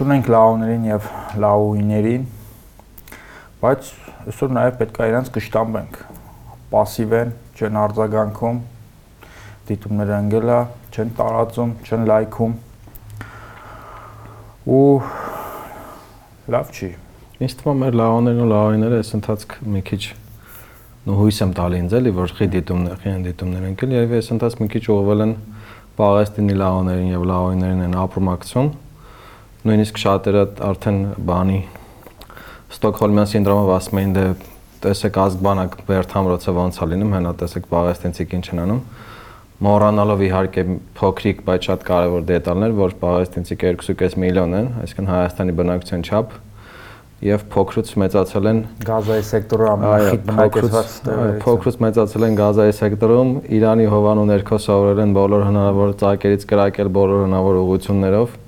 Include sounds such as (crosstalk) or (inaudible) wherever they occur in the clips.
Ողջունենք լաոներին եւ լաուիներին։ Բայց այսօր նաեւ պետք է իրենց կշտամբենք։ Պասիվ են, չեն արձագանքում, դիտումները ընկելա, չեն տարածում, չեն լայքում։ Ու լավ չի։ Ինձ թվում է մեր լաոներն ու լաոիները այս ընթացք մի քիչ նո հույս եմ տալի ինձ էլի որ խի դիտումներ, խի դիտումներ ընկել եւ այս ընթացք մի քիչ ուղղվել են Պաղեստինի լաոներին եւ լաոիներին են ապրոմակցություն նույնիսկ շատերը արդեն բանի Ստոկհոլմյան սինդրոմով ասում էին դե տեսեք ազգբանակ վերթամրոցը ոնց է լինում, հենա տեսեք Պաղեստինցիք ինչ են անում մոռանալով իհարկե փոքրիկ, բայց շատ կարևոր դետալներ, որ Պաղեստինցիք 2.5 միլիոն են, այսինքն Հայաստանի բնակչության չափ եւ փոքրուց մեծացել են Գազայի սեկտորը ամենախիտ բնակեցված փոքրուց մեծացել են Գազայի սեկտորում, Իրանի հովանու ներքո սովորել են բոլոր հնարավոր ծակերից կրակել բոլոր հնարավոր ուղություններով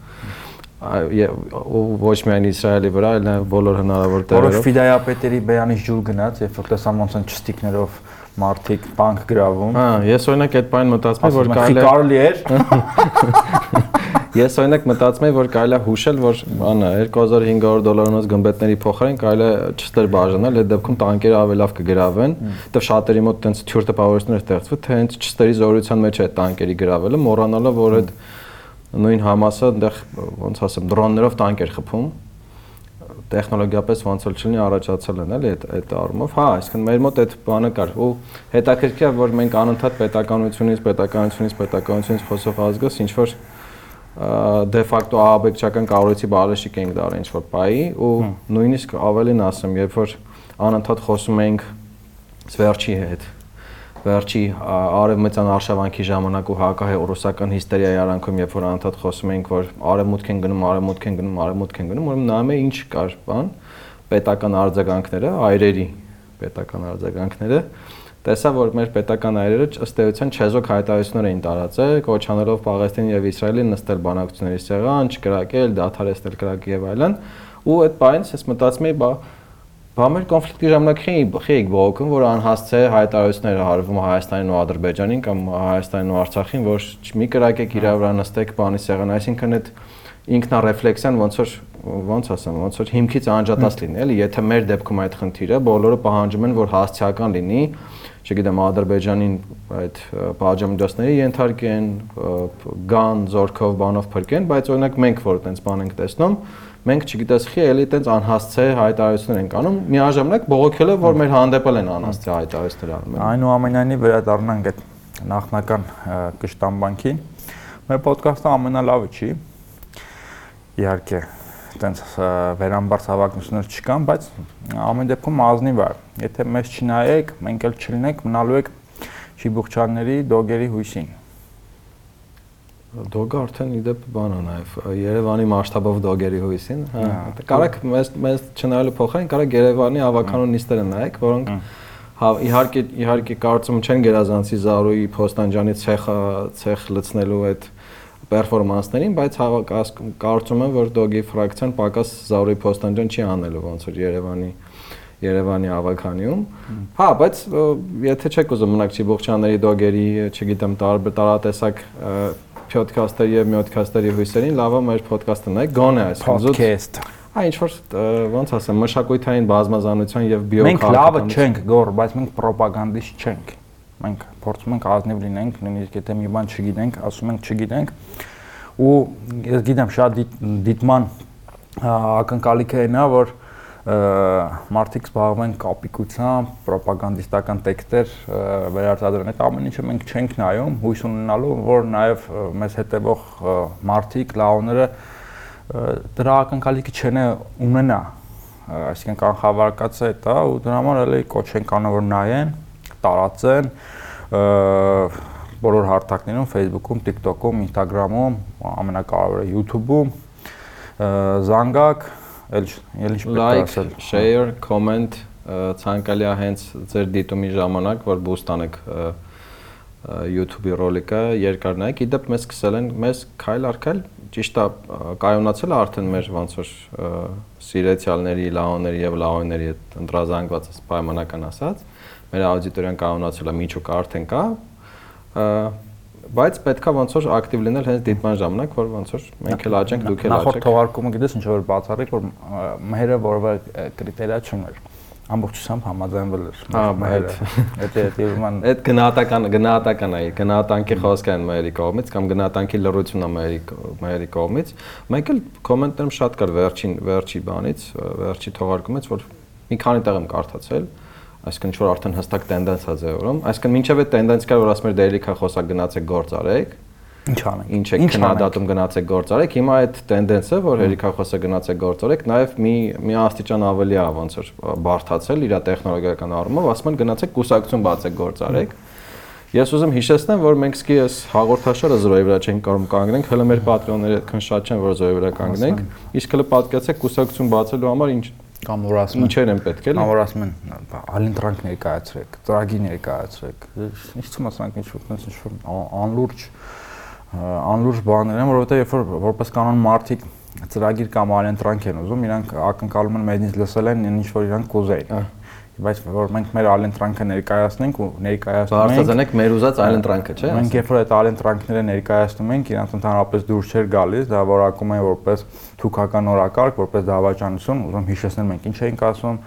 ոչ միայն Իսրայելի վրա, այլ նաև բոլոր հնարավոր տեղերով։ Որոշ ֆիդայապետերի բերանից ջուր գնաց, երբ որ տեսամ ոնց են ճստիկներով մարդիկ բանկ գրավում։ Հա, ես օրինակ այդ բանը մտածում եմ, որ կարելի է կարելի էր։ (laughs) Ես օրինակ մտածում եմ, որ կարելի է հուշել, որ անա 2500 դոլարանոց գմբեթների փոխարեն կարելի է չստեր բաժանել, այդ դեպքում տանկերը ավելի լավ կգրավեն, դեռ շատերի մոտ տենց թյուր տպավորություններ ստեղծվի, թե հենց չստերի զորության մեջ է տանկերի գրավելը, մոռանալով որ այդ նույն Համասը այնտեղ ոնց ասեմ դրոններով տանկեր խփում տեխնոլոգիապես ոնց որ չլինի առաջացել են էլի այդ այդ առումով հա այսինքն մեր մոտ այդ բանը կար ու հետաքրքիր է որ մենք անընդհատ պետականությունից պետականությունից պետականությունից խոսող ազգս ինչ որ դե ֆակտո ահաբեկչական կառույցի բարեշիկ ենք դարել ինչ որ պայի ու նույնիսկ ավելին ասեմ երբ որ անընդհատ խոսում ենք սվերջի հետ վերջի արևմտյան արշավանքի ժամանակ ու հակահայ ռուսական հիստերիայի արանքում, երբ որ անդադ խոսում էինք, որ արևմուտք են գնում, արևմուտք են գնում, արևմուտք են գնում, ուրեմն նայում է ինչ կար, բան, պետական արձագանքները, այրերի պետական արձագանքները, տեսա, որ մեր պետական այրերը ըստ էության չեզոք հայտարարություններ էին տարածել, կոչանելով Պաղեստինի եւ Իսրայելի նստել բանակցությունների սեղան, չկրակել, դադարեցնել կրակի եւ այլն, ու այդ բանից ես մտածում էի, բա Բա մեր կոնֆլիկտի ժամանակ խեիք բողոքում, որ անհասցե հայտարարություններ հարվում Հայաստանին ու Ադրբեջանին կամ Հայաստանին ու Արցախին, որ մի կրակեք իրա վրա նստեք բանի սեղան, այսինքն այդ ինքնարեֆլեքսիան ոնց որ ոնց ասեմ, ոնց որ հիմքից անջատած լինի, էլի, եթե մեր դեպքում այդ խնդիրը բոլորը պահանջում են, որ հասցեական լինի, չգիտեմ, Ադրբեջանին այդ բաժամիջոցների ենթարկեն, գան, զորքով, բանով փրկեն, բայց օրինակ մենք որ այտենց բան ենք տեսնում, մենք չգիտես խի էլի տենց անհասցե հայտարարություններ ենք անում, միաժամանակ բողոքելով որ մեր հանդեպել են անհասցե հայտարարություններ անում։ Այնուամենայնիվ վերադառնանք այդ նախնական կշտամբանքին։ Մեր ոդկասթը ամենալավը չի։ Իհարկե, տենց վերամբարձ հավակնություններ չկան, բայց ամեն դեպքում ազնիվ է։ Եթե մեզ չնայեք, մենք էլ չլինենք, մնալու եք շիբուխչանների դոգերի հույսին Դոգը արդեն իդեպ բան է նաև Երևանի մասշտաբով դոգերի հույսին, հա։ Կարակ մեզ մեզ չնայելու փոխարեն կարակ Երևանի ավականու նիստերը նայեք, որոնք հա իհարկե իհարկե կարծում չեն գերազանցի Զարուի Փոստանջանի ցեխը ցեխ լցնելու այդ պերֆորմանսներին, բայց կարծում եմ, որ դոգի ֆրակցիան պակաս Զարուի Փոստանջան չի անելու ոնց որ Երևանի Երևանի ավականիում։ Հա, բայց եթե չեք ուզում մնաք Չիբողջանների դոգերի, չգիտեմ, տարբեր տարատեսակ podcast-երի եւ մյոդcast-երի հույսերին, լավա մեր podcast-ը նայեք, գոնե այս podcast։ Հա, ինչ որ ոնց ասեմ, մշակութային բազմազանության եւ բիո Մենք լավը չենք գոր, բայց մենք ռոպագանդիստ չենք։ Մենք փորձում ենք ազնիվ լինենք, նույնիսկ եթե մի բան չգիտենք, ասում ենք չգիտենք։ Ու ես գիտեմ շատ դիտման ակնկալիքը այն է, որ մարդիկ զբաղվեն կապիկությամբ, ռոպագանդիստական տեքստեր վերարտադրեն։ Այդ ամեն ինչը մենք չենք նայում, հույս ունենալու, որ նաև մեզ հետևող մարդիկ, լաոները դրա ակնկալիքը չեն ունենա։ Այսինքն կանխավարկած է դա ու դրա համար էլի կոչ են կանոն որ նայեն, տարածեն բոլոր հարթակներում, Facebook-ում, TikTok-ում, Instagram-ում, ամենակարևորը YouTube-ում զանգակ Էլ էլ ինչ պետք է ասել։ Share, comment, ցանկալի է հենց ձեր դիտումի ժամանակ, որ boost անեք YouTube-ի ռոլիկը երկար նայեք։ Իդեպ մեզ սկսել են, մեզ քայլ առ քայլ ճիշտ է կայունացել է արդեն մեր ոնց որ սիրեցյալների, լաոների եւ լաոների հետ ընտրազանգված պայմանական ասած։ Մեր աուդիտորիան կայունացել է միջուկ արդեն կա բայց պետքա ոնց որ ակտիվ լինել հենց դիտման ժամանակ, որ ոնց որ մենք էլ աճենք, դուք էլ Նախորդ աճեք։ թողարկումը գիտես ինչ որ բացառիկ որ ա, մերը որևէ կրիտերիա չուներ ամբողջությամբ համաձայնվել էր Հա, այդ այդ իման Այդ գնահատական գնահատական է, գնահատանքի խոսքը են մերի կողմից կամ գնահատանքի լրությունն է մերի մերի կողմից։ Մենք էլ կոմենտներում շատ կար վերջին վերջի բանից, վերջի թողարկումից, որ մի քանի տեղ եմ կարդացել, այսինքն ինչ որ արդեն հստակ տենդենս է ձևորում, այսինքն մինչև այդ տենդենս կար, որ ասում էր դերիքա խոսակ գնացեք գործ արեք, ինչ անենք ինչ է քննադատում գնացեք գործ արեք, հիմա այդ տենդենսը, որ հերիքա խոսակ գնացեք գործ արեք, նաև մի մի աստիճան ավելի է ոնց որ բարթացել իր տեխնոլոգիական առումով, ասում են գնացեք կուսակցություն բացեք գործ արեք։ Ես ուզում հիշեցնեմ, որ մենք սկի այս հաղորդաշարը զրոյի վրա չենք կարող կանգնենք, հələ մեր պատրոնները այդքան շատ չեն, որ զրոյի վրա կանգնենք։ Իսկ հələ պատկացեք կուսակցություն բացելու համար ինչ կամ որ ասում ինչեր են պետք էլի։ կամ որ ասում են ալինտրանք ներկայացրեք ծրագիր ներկայացրեք ինչ ցույց ասանք ինչ որ ինչ որ անլուրջ անլուրջ բաներ են որովհետեւ երբ որ որպես կանոն մարդիկ ծրագիր կամ ալենտրանք են ուզում իրանք ակնկալում են մեզնից լսել են ինչ որ իրանք կուզեին բայց որ մենք մեր ալենտրանքը ներկայացնենք ու ներկայացնում ենք Բարձրացնենք մեր ուզած ալենտրանքը, չէ՞։ Մենք երբ որ այդ ալենտրանքները ներկայացնում ենք, իրանց ընդհանրապես դուրս չէր գալիս, դա որակում են որպես թուքական օրակարգ, որպես դավաճանություն, ուզում հիշեցնել մենք ինչ էինք ասում,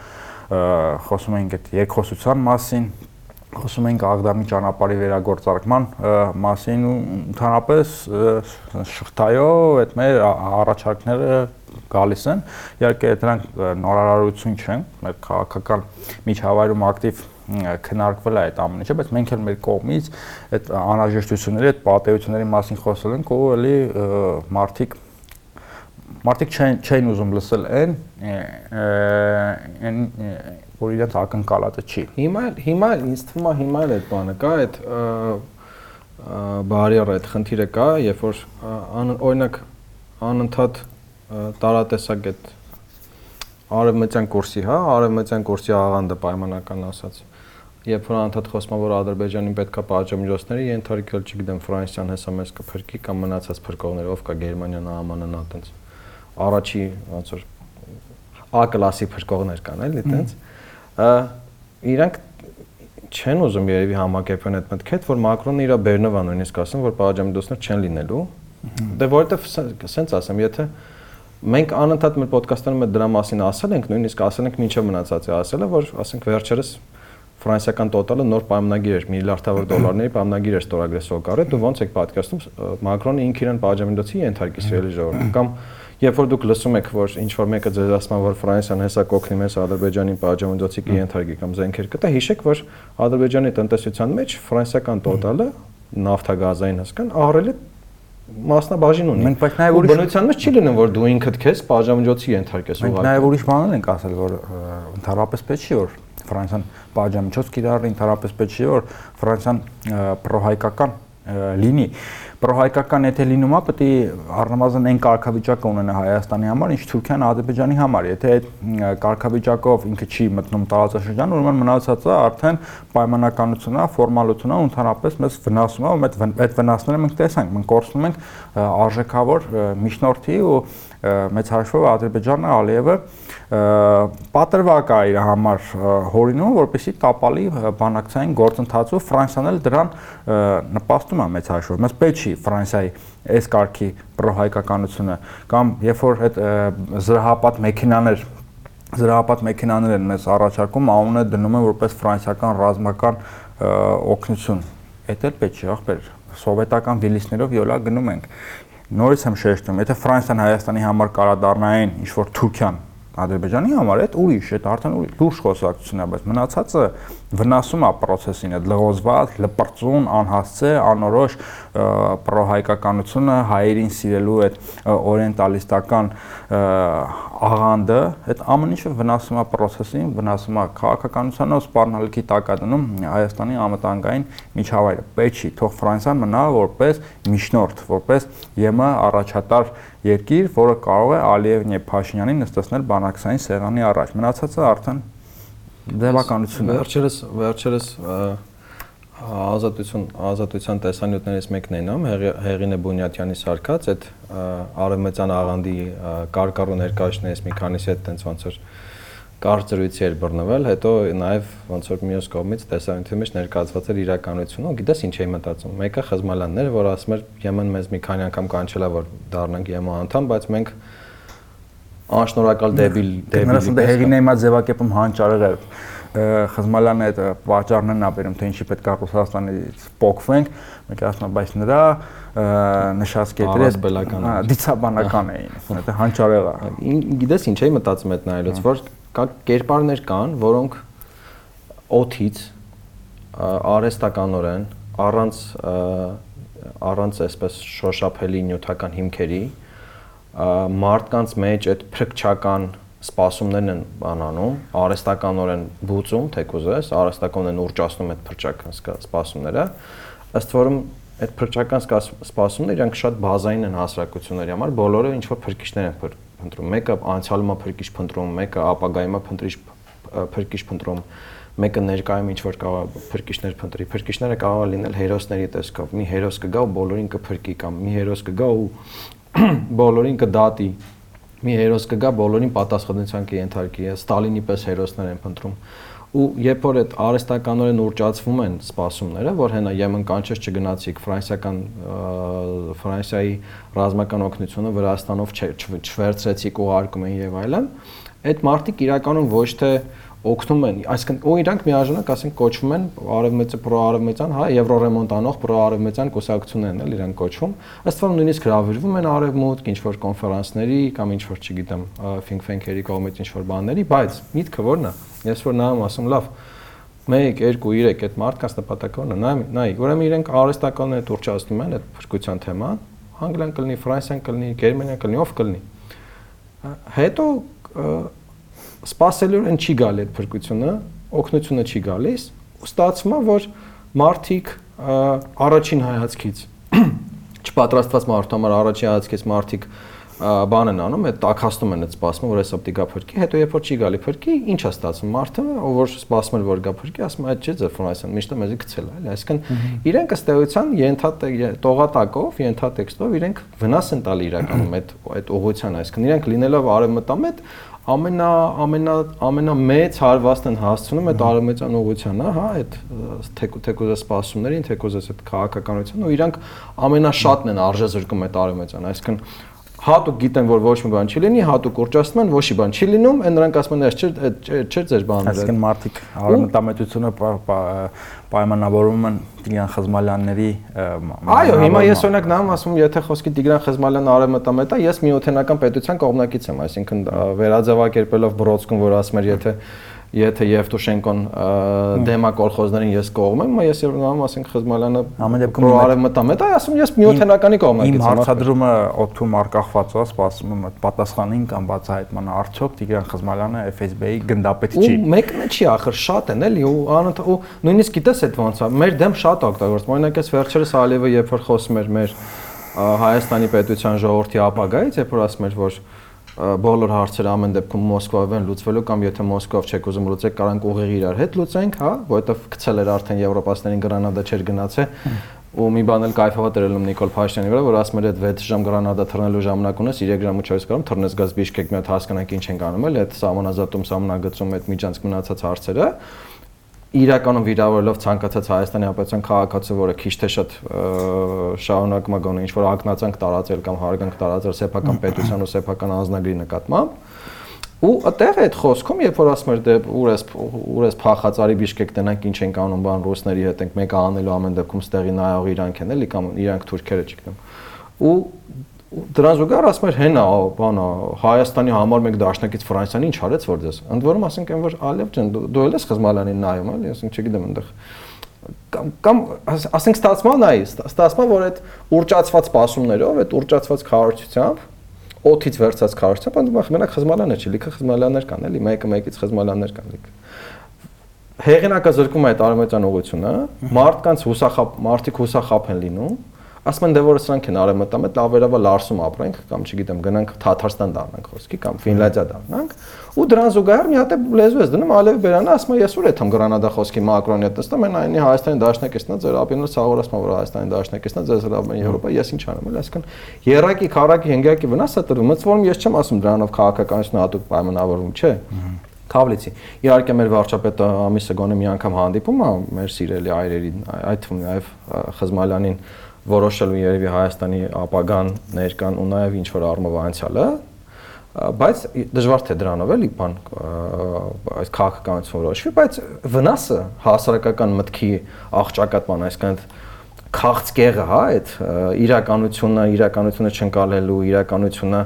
խոսում էինք այդ երկխոսության մասին, խոսում ենք Աղդամի ճանապարհի վերագործարկման մասին ու ընդհանրապես շղթայով այդ մեր առաջարկները գալիս են։ Իհարկե դրանք նորարարություն չեն, մեր քաղաքական միջավայրում ակտիվ քննարկվել է այդ ամեն ինչը, բայց մենք էլ մեր կողմից այդ անհրաժեշտությունների, այդ պատեհությունների մասին խոսել ենք, ու էլի մարդիկ մարդիկ չեն չեն ուզում լսել այն այն որ իրենց ակնկալածը չի։ Հիմա հիմա ինձ թվում է հիմա էլ այդ բանը կա, այդ բարիերը, այդ խնդիրը կա, երբ որ օրինակ անընդհատ տարատեսակ այդ արևմտյան կուրսի, հա, արևմտյան կուրսի աղանդը պայմանական ասած։ Երբ որ անընդհատ խոսում որ Ադրբեջանին պետքա պատժամիջոցների, ենթարկել, չգիտեմ, Ֆրանսիան հեսա մեզ կփրկի կամ մնացած փրկողները, ով կա Գերմանիան, ԱՄՆ-ն, այտենց առաջի ոնց որ A կլասի փրկողներ կան, էլի, այտենց։ Իրանք չեն ուզում երևի համակերպեն այդ մտքը, որ Մակրոնը իր Բերնովա նույնիսկ ասում, որ պատժամիջոցներ չեն լինելու։ Դե որովհետև սենց ասեմ, եթե մենք անընդհատ մեր ոդկասթերում դրա մասին ասել ենք, նույնիսկ ասել ենք ինչը մնացած է ասելը, որ ասենք վերջերս ֆրանսիական տոտալը նոր պայմանագիր էր միլիարդավոր դոլարների պայմանագիր էր ստորագրել Սոկարը, դու ոնց եք պատկերացնում Մակրոնը ինքն իրեն պատժամիջոցի ենթարկի սիրելի ժողովուրդ կամ երբ որ դուք լսում եք որ ինչ որ մեկը ձեզ ասում որ Ֆրանսիան հեսա կօգնի մեզ Ադրբեջանին պատժամիջոցի կենթարկի կամ զենքեր կտա, հիշեք որ Ադրբեջանի տնտեսության մեջ ֆրանսիական տոտալը նավթագազային հսկան ահռելի մասնաբաժին ունի։ Մենք բայց նաև ուրիշ բնության մեջ չի լինում որ դու ինքդ քեզ պատժամիջոցի ենթարկես ուղղակի։ Մենք նաև ուրիշ բաներ ենք ասել որ ընդհանրապես պետք չի որ Ֆրանսիան պատժամիջոց կիրառի, ընդհանրապես պետք չի որ Ֆրանսիան պրոհայկական լինի պրոհայկական եթե լինում է, պետք է առնվազն այն կարգավիճակը ունենա Հայաստանի համար, ինչ Թուրքիան Ադրբեջանի համար։ Եթե այդ կարգավիճակով ինքը չի մտնում տարածաշրջան, ուրեմն մնացածը արդեն պայմանականությունն է, ֆորմալությունն է, ընդհանրապես մեզ վնասում է, ու այդ այդ վնասները մենք տեսանք, մենք կորցնում ենք արժեքավոր միջնորդի ու մեծ հաշվով Ադրբեջանը Ալիևը պատրվակ է իր համար հորինում, որպեսի տապալի բանակցային գործընթացով Ֆրանսիան էլ դրան նպաստում է մեծ հաշվով։ Մեզ պետք չի Ֆրանսիայի այս կարգի պրոհայկականությունը կամ երբ որ այդ զրահապատ մեքենաներ զրահապատ մեքենաներ են մեզ առաջարկում, անունը դնում են որպես ֆրանսիական ռազմական օգնություն։ Էդ էլ պետք չի, ախպեր սովետական վիլիսներով յոլա գնում ենք նորից եմ շեշտում, եթե Ֆրանսիան Հայաստանի համար կարա դառնային ինչ որ Թուրքիան Ադրբեջանի համար այդ ուրիշ, այդ արդեն ուրիշ լուրջ խոսակցություն է, բայց մնացածը վնասում է process-ին, այդ լղոզված, լպրծուն, անհասցե, անորոշ պրոհայկականությունը, հայերին սիրելու այդ օրիենտալիստական աղանդը, այդ ամեն ինչը վնասում է process-ին, վնասում է քաղաքականությանը, սպառնալիքի տակ է դնում Հայաստանի ամտանգային միջավայրը։ Պետք չի, թող Ֆրանսիան մնա որպես միջնորդ, որպես ԵՄ առաջատար երկիր, որը կարող է Ալիևն եւ Փաշինյանին նստեցնել բանակցային սեղանի առաջ։ Մնացածը արդեն ձևականություն է։ Վերջերս վերջերս ազատություն ազատության տեսանյութներից մեկն են ամ Հեղինե Բունյատյանի սարկած այդ արևմտյան աղանդի կարկառու ներկայացնես մի քանիսի հետ տենց ոնց որ կարծրույցի էր բռնվել, հետո նաև ոնց որ մյուս կողմից տեսանյութի մեջ ներկայացված էր իրականությունը, ու գիտես ինչ էի մտածում։ Մեկը Խզմալյանն էր, որ ասում էր Եմեն մեզ մի քանի անգամ կանչելա որ դառնանք ԵՄ անդամ, բայց մենք անշնորհակալ դեբիլ դեբիլ։ Նրանց ընդ հեղինե հիմա ձևակերպում հանճարեղ է Խզմալյանը այդ վաճառներն ա բերում, թե ինչի պետք է Ռուսաստանից փոխվենք, մենք ասում ենք, բայց նրա նշած կետերը դիցաբանական էին, (laughs) դա հանճարեղ է։ Գիտես ինչ էի մտածում այդ նայելուց, որ կա կերպարներ կան, որոնք օթից արեստականորեն առանց առանց այսպես շոշափելի նյութական հիմքերի մարդկանց մեջ այդ փրկչական սպասումներն են բանանում, արեստականորեն բուծում, թեկուզես, արեստականորեն ուրճացնում այդ փրկչական սպասումները, ըստ որում այդ փրկչական սպասումները իրանք շատ բազային են հասարակությունների համար, բոլորը ինչ որ փրկիչներ են փնտրում։ Մեկը անցյալում է փրկիչ փնտրում, մեկը ապագայում է փնտրիչ փրկիչ փնտրում, մեկը ներկայում ինչ որ կարող փրկիչներ փնտրի։ Փրկիչները կարող է լինել հերոսների տեսքով։ Մի հերոս կգա ու բոլորին կփրկի կամ մի հերոս կգա ու (clears throat) բոլորին կդատի մի հերոս կգա բոլորին պատասխանատվության կենթարկի ստալինի պես հերոսներ են փնտրում ու երբ որ այդ արեստականորեն ուրճացվում են սպասումները, որ հենա Եմեն կանչես չգնացիք ֆրանսիական Ֆրանսիայի ռազմական օգնությունը Վրաստանով չվերցրեցիք ու արկում են եւ այլն, այդ մարտիկ իրականում ոչ թե օգնում են, այսինքն ու իրանք միաժամանակ ասենք կոչվում են արևմեծը պրոարևմեծյան, հա, եվրոռեմոնտ անող պրոարևմեծյան կուսակցություններն էլ իրենք կոչվում։ Ըստ որում նույնիսկ հravirվում են արևմուտք, ինչ որ կոնֆերանսների կամ ինչ որ, չգիտեմ, think tank-երի կողմից ինչ որ բաների, բայց միտքը ո՞րն է։ Ես որ նայում ասում, լավ, 1 2 3 այդ մարդկանց նպատակը ո՞րն է։ Նայ, նայ, ուրեմն իրենք արհեստականները դուրճացնում են այդ փրկության թեման, Անգլիան կլինի, Ֆրանսիան կլինի, Գերմանիան կլինի, ով կլինի։ Հետո սпасելուն չի գալի այդ փրկությունը, օգնությունը չի գալիս, ու ստացվում է, որ մարդիկ առաջին հայացքից (clears throat) չպատրաստված մարդու համար առաջին հայացքից մարդիկ բան են անում, այդ տակհաստում են այդ սպասումը, որ հեսա պիտի գա փրկի, հետո երբ որ չի գալի փրկի, ինչ է ստացվում մարդը, ով որ սպասում էր որ գա փրկի, ասում է այդ չէ ձեր ֆոնասյան, միշտ մեզի գցել է, էլի, այսինքն իրենք ըստ էության ենթատ տողատակով, ենթատեքստով իրենք վնաս են տալի իրականում (clears throat) այդ այդ ուղղության, այսինքն իրենք լինելով արևմտամետ ամենա ամենա ամենամեծ հարվածն են հասցնում այդ արևմտյան ուղղությանը, հա, այդ թեկուզը սպասումներին, թեկուզը այդ քաղաքականության ու իրանք ամենաշատն են արժե զրկում այդ արևմտյան, այսինքն հատուկ գիտեն որ ոչ մի բան չի լինի, հատուկ ուրճացնում են, ոչի բան չի լինում, այն նրանք ասում են, այս չէ, չէ ձեր բանը։ Այսինքն մարդիկ արևմտամետությունը պայմանավորում են Տիգրան Խզմալյանների Այո, հիմա ես օրինակ նայում ասում, եթե խոսքի Տիգրան Խզմալյանը արևմտամետ է, ես միութենական պետության կողմնակից եմ, այսինքն վերաձևակերպելով Բրոդսկուն, որ ասում էր, եթե եթե Եվտուշենկոն դեմա կոլխոզներին ես կողմ եմ, ես երբ ասենք Խզմալյանը ամեն դեպքում արևմտամետ է, ասում ես միութենականի կողմնակից եմ։ Իմ հարցադրումը օթում արկախված է, սպասում եմ պատասխանին կամ բացահայտման արդյոք Տիգրան Խզմալյանը FSB-ի գնդապետ չի։ Ու մեկն չի ախր շատ են էլի ու անըտ ու նույնիսկ գիտես այդ ոնց է, մեր դեմ շատ օգտագործում։ Օրինակ ես վերջերս Ալիևը երբ որ խոսում էր մեր Հայաստանի պետության ժողովրդի ապագայից, երբ որ ասում էր, որ բոլոր հարցերը ամեն դեպքում Մոսկվայով են լուծվելու կամ եթե Մոսկվայով չեք ուզում լուծեք, կարանք ուղիղ իրար հետ լուծենք, հա, որովհետև գցել էր արդեն եվրոպացիներին գրանադա չէր գնացե ու մի բան էլ կայֆավա դրելում Նիկոլ Փաշինյանի վրա, որ ասում էր այդ 6 ժամ գրանադա թռնելու ժամանակ ունես 3 ժամ ու 4 կրամ թռնես գազ Բիշկեկ մի հատ հասկանանք ինչ են անում էլ այդ սահմանազատում, սահմանագծում այդ միջանցք մնացած հարցերը իրականում վիրավորելով ցանկացած Հայաստանի Հանրապետության քաղաքացու, որը քիչ թե շատ շահունակում է գոնե ինչ որ ակնածանք տարածել կամ հարգանք տարածել սեփական պետության ու սեփական անձնագրի նկատմամբ ու այդտեղ այդ խոսքում երբ որ ասում էր դե ուր ես ուր ես փախածարի Բիշկեկ տնանք ինչ ենք անում բան ռուսների հետ ենք մեկը անելու ամեն դեպքում ստեղի նայող իրանք են էլի կամ իրանք թուրքերը չգիտեմ ու դրան զուգահեռ ասում էր հենա բանա Հայաստանի համար մեկ դաշնակից Ֆրանսիան ինչ արեց որ դες ընդ որում ասենք այն որ Ալև ջան դու էլ ես խզմալանին նայում էլի ասենք չգիտեմ այնտեղ կամ կամ ասենք ստացման նայ ստացման որ այդ ուրճացված սպասումներով այդ ուրճացված քարոզությամբ օթից վերցած քարոզությամբ այնտեղ մենակ խզմալանը չի լիքը խզմալաններ կան էլի մեկը մեկից խզմալաններ կան լիքը հեղինակը զրկում է այդ արմետյան ուղությունը մարդկանց հուսախապ մարդիկ հուսախապ են լինում ասում են դե որ սրանք են արևմտամետ լավ վերաբա լարսում ապրենք կամ չգիտեմ գնանք Թաթարստան դառնանք խոսքի կամ Ֆինլանդիա դառնանք ու դրան զուգահեռ մի հատ է լեզու ես դնում Ալև Բերանը ասում է ես ուր եմ Գրանադա խոսքի Մակրոնի հետ նստում են այնի Հայաստանի դաշնակիցնա ձեր ապինը ցաղորացման որ Հայաստանի դաշնակիցնա ձեզ հրավիրում են Եվրոպա ես ինչ անեմ էլ այսքան երակի քարակի հենգյակի վնաս է տրվում ըստ որում ես չեմ ասում դրանով քաղաքականությունը հատուկ պայմանավորվում չէ Թավլիցի։ Իհարկե մեր վարչապետը ամիսը գոնե մի անգամ հանդիպում է մեր սիրելի այրերին, այդ թվում նաև Խզմալյանին որոշելու երևի Հայաստանի ապագան, ներկան ու նաև ինչ որ առումով անցյալը, բայց դժվար թե դրանով էլի բան այս քաղաքականություն որոշվի, բայց վնասը հասարակական մտքի աղճակատման, այսինքն քաղցկեղը, հա, այդ իրականությունը, իրականությունը չընկալելու, իրականությունը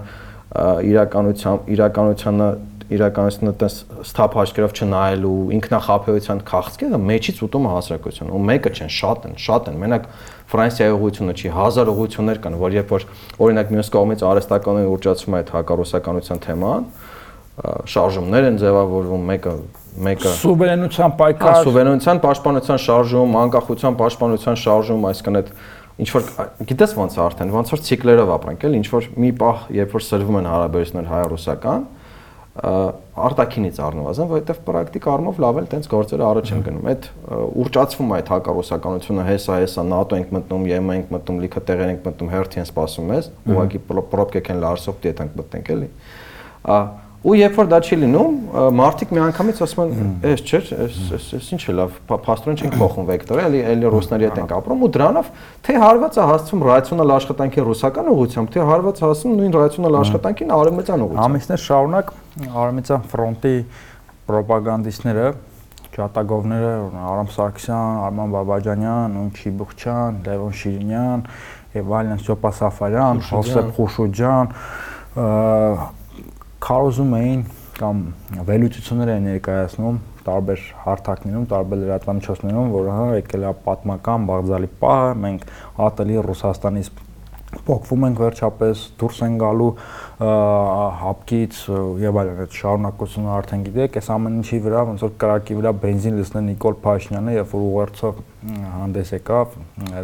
իրականության իրականությանը իրականությունը տես սթափ աչքերով չնայելու, ինքնախապեյության քաղցկեղը մեջից ուտում է հասարակություն։ Ու մեկը չեն, շատ են, շատ են։ Մենակ Ֆրանսիայի ուղղությունը չի, հազար ուղղություններ կան, որ երբ որ օրինակ մյուս կողմից արհեստականորեն ուռճացվում է այդ հակառուսականության թեման, շարժումներ են ձևավորվում, մեկը մեկը սուվերենության պայքար, սուվերենության պաշտպանության շարժում, անկախության պաշտպանության շարժում, այսինքն այդ ինչ որ գիտես ոնց արդեն, ոնց որ ցիկլերով ապրանք էլ, ինչ որ մի պահ, երբ որ սրվում են հարաբերություններ հայ-ռուսական, արտակինից առնվազն, որովհետև պրակտիկ առումով լավ էլ տենց գործերը առաջ են գնում։ Այդ ուրճացվում է այդ հակառուսականությունը, հեսա, հեսա, ՆԱՏՕ ենք մտնում, ԵՄ ենք մտնում, լիքը տեղեր ենք մտնում, հերթի են սպասում մեզ, ուղղակի պրոբկեք են լարսով դիետ ենք մտնենք էլի։ Ա Ու երբ որ դա չի լինում, մարդիկ միանգամից ասում են, «Էս չէ, էս էս ինչ է լավ, փաստորեն չենք փոխում վեկտորը, էլի էլի ռուսների հետ ենք ապրում» ու դրանով թե հարված է հասցվում ռացիոնալ աշխատանքի ռուսական ուղղությամբ, թե հարված հասցվում նույն ռացիոնալ աշխատանքին արևմտյան ուղղությամբ։ Ամիսներ շարունակ արևմտյան ֆրոնտի ռոպագանդիստները ճատագովները Արամ Սարգսյան, Արման Բաբաջանյան, Նույն Չիբուխչյան, Լևոն Շիրինյան եւ այլն Սոպա Սաֆարյան, Հովսեփ Խուշուջան քարոզում էին կամ վերլուծություններ են ներկայացնում տարբեր հարթակներում, տարբեր լրատվամիջոցներում, որ հա եկել է պատմական բաղձալի պահը, մենք ատելի Ռուսաստանից փոխվում ենք վերջապես, դուրս են գալու հապկից եւ այլն այդ շարունակությունը արդեն գիտեք, այս ամեն ինչի վրա ոնց որ կրակի վրա բենզին լցնել Նիկոլ Փաշինյանը, երբ որ ուղերձով հանդես եկավ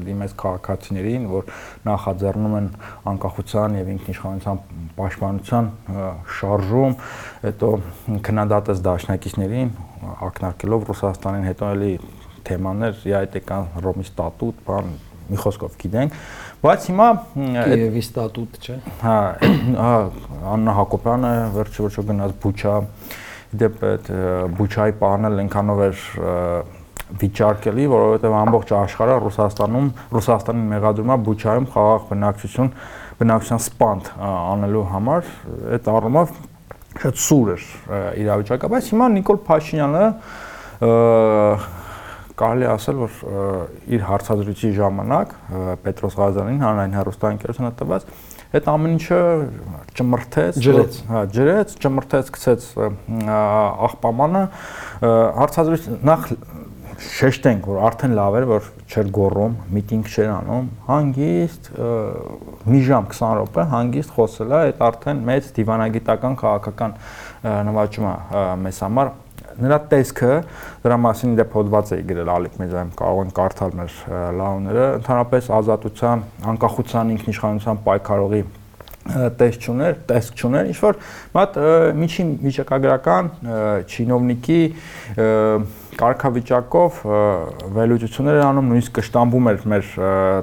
դիմեց քաղաքացիներին, որ նախաձեռնում են անկախության եւ ինքնիշխանության պաշտպանության շարժում, հետո քննադատեց դաշնակիցներին, ակնարկելով Ռուսաստանին, հետո էլի թեմաներ, իայտեկան Ռոմի ստատուտ, բան մի խոսքով գիտենք, բայց հիմա Կիևի ստատուտ չէ։ Հա, հա Աննա Հակոբյանը վերջը վերջը գնաց Բուչա, դեպ այդ Բուչայի պահանել այնքանով էր վիճարկելի, որովհետև ամբողջ աշխարհը Ռուսաստանում, Ռուսաստանին մեղադրում է Բուչայում խաղաղ բնակչություն, բնակչության սպանդ անելու համար, այդ առումով շատ սուր էր իրավիճակը, բայց հիմա Նիկոլ Փաշինյանը կարելի ասել, որ իր հարցազրույցի ժամանակ Պետրոս Ղազանին հանրային հեռուստաընկերությունը տված այդ ամեն ինչը ճմրթեց, ջրեց, հա, ջրեց, ճմրթեց, գցեց աղբամանը հարցազրույց նախ շեշտենք, որ արդեն լավ էր, որ չէր գոռում, միտինգ չէր անում, հանգիստ մի ժամ 20 րոպե հանգիստ խոսել է, այդ արդեն մեծ դիվանագիտական քաղաքական նվաճում է մեզ համար նրա տեսքը դրա մասին դե փոդված էի գրել Ալիք Մեջայում կարող են կարդալ մեր լավները ընդհանրապես ազատության, անկախության, ինքնիշխանության պայքարողի տեսք չուներ, տեսք չուներ, ինչ որ մատ միջին վիճակագրական չինովնիկի կարգավիճակով վերլուծություններ են անում, նույնիսկ կշտամբում էր մեր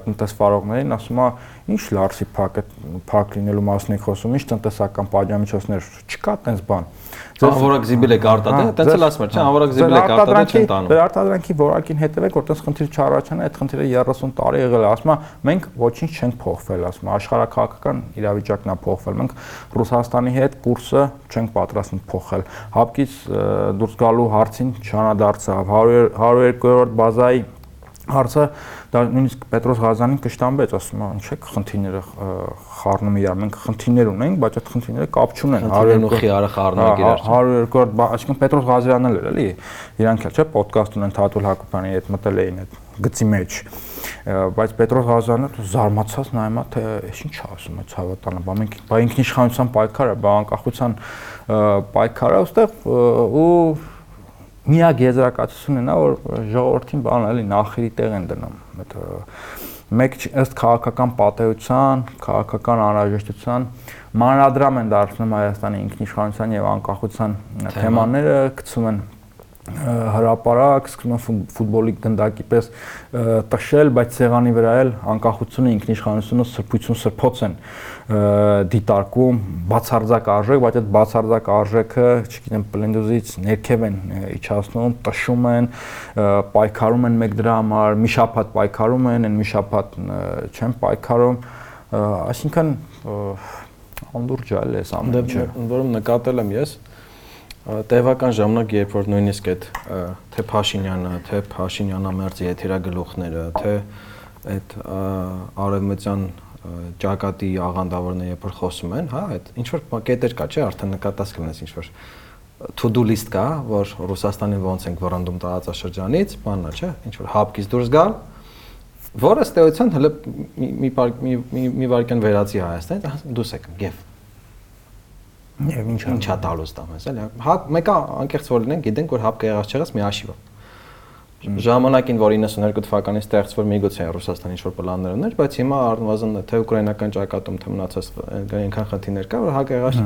տնտեսվարողներին, ասում է, ինչ լարսի փակ փակ լինելու մասն եք խոսում, ինչ տնտեսական պատժամիջոցներ չկա, տենց բան Անվորակ զիբիլ եք արտադրել, այդպես էլ ասում եմ, չէ, անվորակ զիբիլ եք արտադրել չեն տանում։ Դե արտադրանքի որակին հետևեք, որտեղ խնդիր չառաջանա, այդ խնդիրը 30 տարի եղել է, ասում եմ, մենք ոչինչ չենք փոխվել, ասում եմ, աշխարհակաղակական իրավիճակն է փոխվել։ Մենք Ռուսաստանի հետ կուրսը չենք պատրաստվում փոխել։ Հապկից դուրս գալու հարցին չանադարձավ 100 102-րդ բազայի հարցը դա նույնիսկ Պետրոս Ղազանին կշտամբեց, ասում է, ինչ է խնդիրները խառնում իրար, մենք խնդիրներ ունենք, բայց այդ խնդիրները կապ չունեն 102 խիարը խառնում իրար։ 102 այսինքն Պետրոս Ղազարյանն էլ էր, էլի, իրանք էլ չէ, ոդկաստ ունեն Թաթուլ Հակոբյանի հետ մտել էին այդ գծի մեջ բայց Պետրոս Ղազարյանը զարմացած նայում է թե ինչ ասում է ցավատանը բա մենք բա ինքնիշխանության պայքարը բա անկախության պայքարը ուստեղ ու միակ եզրակացությունն է նա որ ժողովրդին բան էլի նախիրի տեղ են դնում այդ մեկ ըստ քաղաքական պատեհության, քաղաքական անհրաժեշտության մանրադրամ են դարձնում Հայաստանի ինքնիշխանության եւ անկախության թեմաները, գցում են հրաապարակ, սկսում են ֆուտբոլի գնդակի պես տշել, բայց ցեղանի վրա էլ անկախությունը, ինքնիշխանությունը, սրբություն, սրբոց են դիտարկում բացարձակ արժեք, բայց այդ բացարձակ արժեքը, չգիտեմ, պլենդոզից ներքև են իջացնում, տշում են, պայքարում են մեկ դրա համար, մի շաբաթ պայքարում են, այն մի շաբաթ չեն պայքարում, այսինքն անդուրջ է այս ամենը։ Դե որում նկատել եմ ես, տևական ժամանակ երբ որ նույնիսկ այդ թե Փաշինյանը, թե Փաշինյանամերձի եթերագլուխները, թե այդ արևմտյան ճակատի աղանդավորները երբ որ խոսում են, հա, այդ ինչ որ կետեր կա, չէ, արդեն նկատած կլինես ինչ որ to-do list կա, որ Ռուսաստանին ոնց ենք վռնդում տարածաշրջանից, բաննա, չէ, ինչ որ հապկից դուրս գալ, որը ստեյության հələ մի մի մի վարքան վերացի Հայաստանից, դուս եք, գեվ Եվ ինչա ինչա տալուց տամես, էլի։ Հա մեկը անկեղծ որ լինենք, գիտենք որ հապկը եղած չեղած մի աշիվ է։ Ժամանակին, որ 92 թվականին ստեղծվոր միգուցե Ռուսաստանի ինչ-որ պլաններ ուներ, բայց հիմա առնվազն թե ուկրաինական ճակատում թե մնացած այնքան խնդիրներ կա, որ հապկը եղած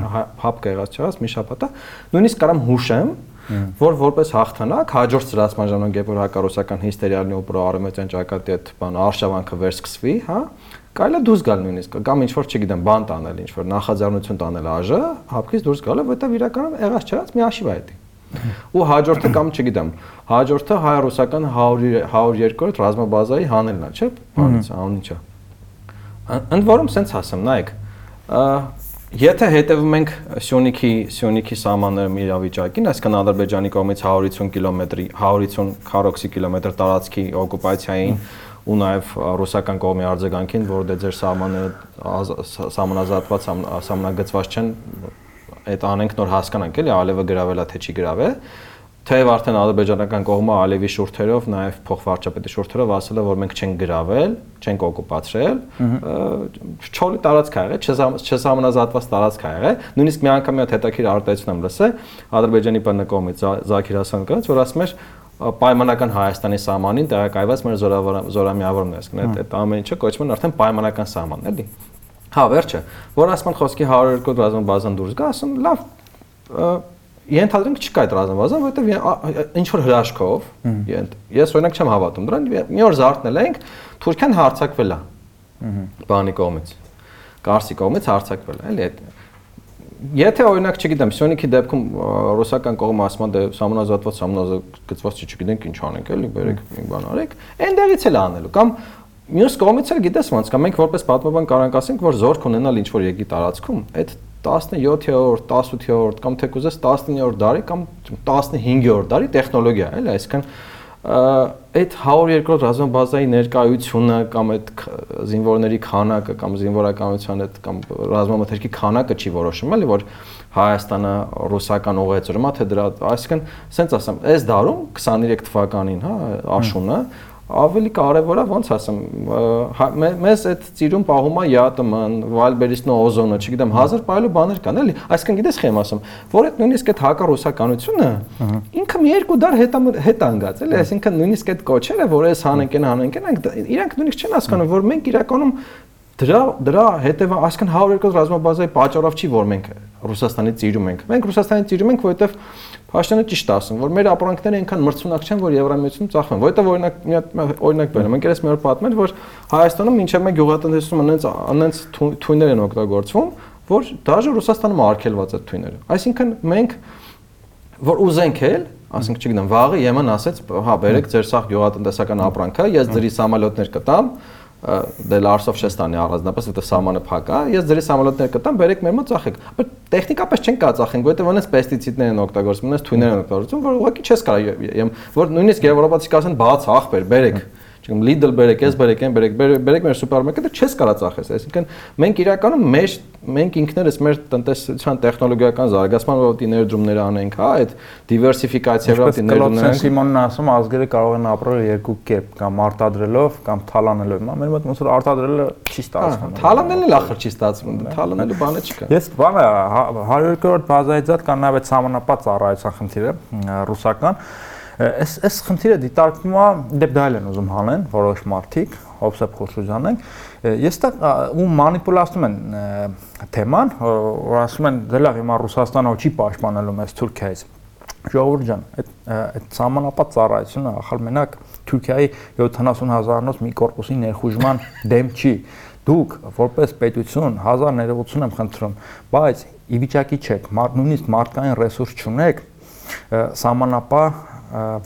հապկը եղած չեղած մի շաբաթա, նույնիսկ կարամ հուշեմ, որ որպես հաղթանակ հաջորդ ծրացման ժամանակ երբ որ հակառուսական հիստերիալն ու պրոարմենտյան ճակատի այդ բան արշավանքը վերսկսվի, հա, կարելի է դուրս գալ նույնիսկ կամ ինչ որ չգիտեմ բան տանել ինչ որ նախաձեռնություն տանել ԱԺ հապկից դուրս գալը որտեվ իրականում եղած չած մի աշիվ է դա ու հաջորդը կամ չգիտեմ հաջորդը հայ-ռուսական 100 102-րդ ռազմաբազայի հանելն է չէ բանից անունի չէ ընդ որում սենց ասեմ նայեք Եթե հետևում ենք Սյունիքի Սյունիքի սահմաններում իրավիճակին, այսինքն Ադրբեջանի կողմից 150 կիլոմետրի 150 քառոքսի կիլոմետր տարածքի օկուպացիային ու նաև ռուսական կողմի արձագանքին, որ դե ձեր սահմանները սահմանազատված սահմանագծված չեն, այդ անենք նոր հասկանանք էլի, ալևը գրավելա թե չի գրավել թեև արդեն ադրբեջանական կողմը Ալևի շուրթերով, նաև փոխվարչապետի շուրթերով ասել է, որ մենք չենք գրավել, չենք օկուպացրել, չոլի տարածք ա եղել, չհամանազատված տարածք ա եղել։ Նույնիսկ մի անգամ մի հատ հետաքրիր արտահայտություն եմ լսել Ադրբեջանի ՊՆ կողմից Զաքիր Հասանկանից, որ ասում էր պայմանական Հայաստանի սահմանին տեղակայված մեր զորամիավորն է, այսինքն այդ ամեն ինչը կոչվում է արդեն պայմանական սահման, էլի։ Հա, վերջը, որ ասում են խոսքի 102 ռազմաբազան դուրս գա, ասում լավ, ենթադրենք չկա այդ ռազմաբազան, որովհետև ինչ որ հրաշքով, ես օրինակ չեմ հավատում դրան, մի օր զարթնել ենք, Թուրքիան հարցակվել է։ Բանի կողմից։ Կարսի կողմից հարցակվել է, էլի այդ Եթե օրինակ, չգիտեմ, Սյոնիքի դեպքում ռուսական կողմը ասում է դե համանազատված, համանազգծված չի, չգիտենք ինչ անենք, էլի, բերեք մի բան արեք, այնտեղից էլ անելու կամ մյուս կողմից էլ գիտես ոնց կա, մենք որպես պատմաբան կարող ասենք, որ զորք ունենալ ինչ որ եկի տարածքում, այդ 17-րդ, 18-րդ կամ թե կուզես 19-րդ դարի կամ 15-րդ դարի տեխնոլոգիա է, էլի, այսինքն այդ 102-րդ ռազմաբազայի ներկայությունը կամ այդ զինվորների քանակը կամ զինվորականության այդ կամ ռազմամթերքի քանակը չի որոշում, էլի, որ Հայաստանը ռուսական ուղեցրումա թե դրա, այսինքն, սենց ասեմ, այս դարում 23 թվականին, հա, աշունը ավելի կարևոր է ոնց ասեմ հա, մեզ այդ ծիրուն պահում է ԵԱՏՄ-ն, Վալբերիսն ու օզոնը, չգիտեմ, հազար բայլու բաներ կան, էլի։ Այսինքն գիտես խեմ ասում, որ այդ նույնիսկ այդ հակառուսականությունը ինքը մի երկու դար հետ հետ անգած, էլի, այսինքն նույնիսկ այդ կոչերը, որ այս հանենք են, հանենք են, իրանք նույնիսկ չեն հասկանում, որ մենք իրականում դրա դրա հետևը այսքան 102 ռազմաբազայի պատճառով չի որ մենք Ռուսաստանից ծիրում ենք։ Մենք Ռուսաստանից ծիրում ենք, որովհետև Փաշտյանը ճիշտ ասում, որ մեր ապրանքները այնքան մրցունակ չեն, որ Եվրամիությունում ծախվեն։ Որովհետև օրինակ մի հատ օրինակ բերեմ, մենք երես մի օր պատմել, որ Հայաստանում մինչև մեկ գյուղատնտեսություն անենց անենց թույներ են օգտագործվում, որ դաժե Ռուսաստանում արգելված է թույները։ Այսինքն մենք որ ուզենք էլ, ասենք չգիտեմ, վաղը Եմեն ասեց, հա, բերեք ձեր սաղ գյուղատնտեսական ապրանքը, ես ձերի սամալյոտներ կտամ, դե լարսով չես տանի առանձնապես, որտեղ սահմանը փակ է, ես ձերի սամոլոտներ կտամ, բերեք մեր մոտ ծախեք։ Բայց տեխնիկապես չեն կա ծախենք, որովհետև ունես պեստիցիդներ են օգտագործում, ունես թույներ են օգտագործում, որ ուղղակի չես կարող, որ նույնիսկ եվրոպացի կասեն բաց ախպեր, բերեք չգիտեմ Lidl բերեք, ես բերեք, այն բերեք, բերեք մեր սուպերմարկետը չես կարա ծախես։ Այսինքն մենք իրականում մեր մենք ինքներս մեր տնտեսության տեխնոլոգիական զարգացման ոլորտի ներդրումներ անենք, հա, այդ դիվերսիֆիկացիայի ոլորտի ներդրումներ անենք։ Սիմոնն ասում ազգերը կարող են ապրել երկու կերպ, կամ արտադրելով, կամ թալանելով։ մեր մոտ ոնց որ արտադրելը չի ստացվում։ Թալանելն էլ ախր չի ստացվում, թալանելու բանը չկա։ Ես բանը 100-րդ բազայից դատ կան նաև այդ համանապատ ծառայության խնդիրը ռուսական Այս այս խնդիրը դիտարկվում է դեպ դա են ուզում հանեն որոշ մարդիկ, Հովսեփ Խոշոջանեն։ Ես տա ու մանիպուլացնում են թեման, որ ասում են դե լավ հիմա Ռուսաստանը չի պաշտպանելու մեզ Թուրքիայից։ ժողովուրդ ջան, այդ այդ սահմանապատ ծառայությունը ախալ մենակ Թուրքիայի 70000-անոց մի կորպուսի ներխուժման դեմ չի։ Դուք որպես պետություն հազար ներողություն եմ խնդրում, բայց ի վիճակի չեք, նույնիսկ մարդկային ռեսուրս չունեք սահմանապահ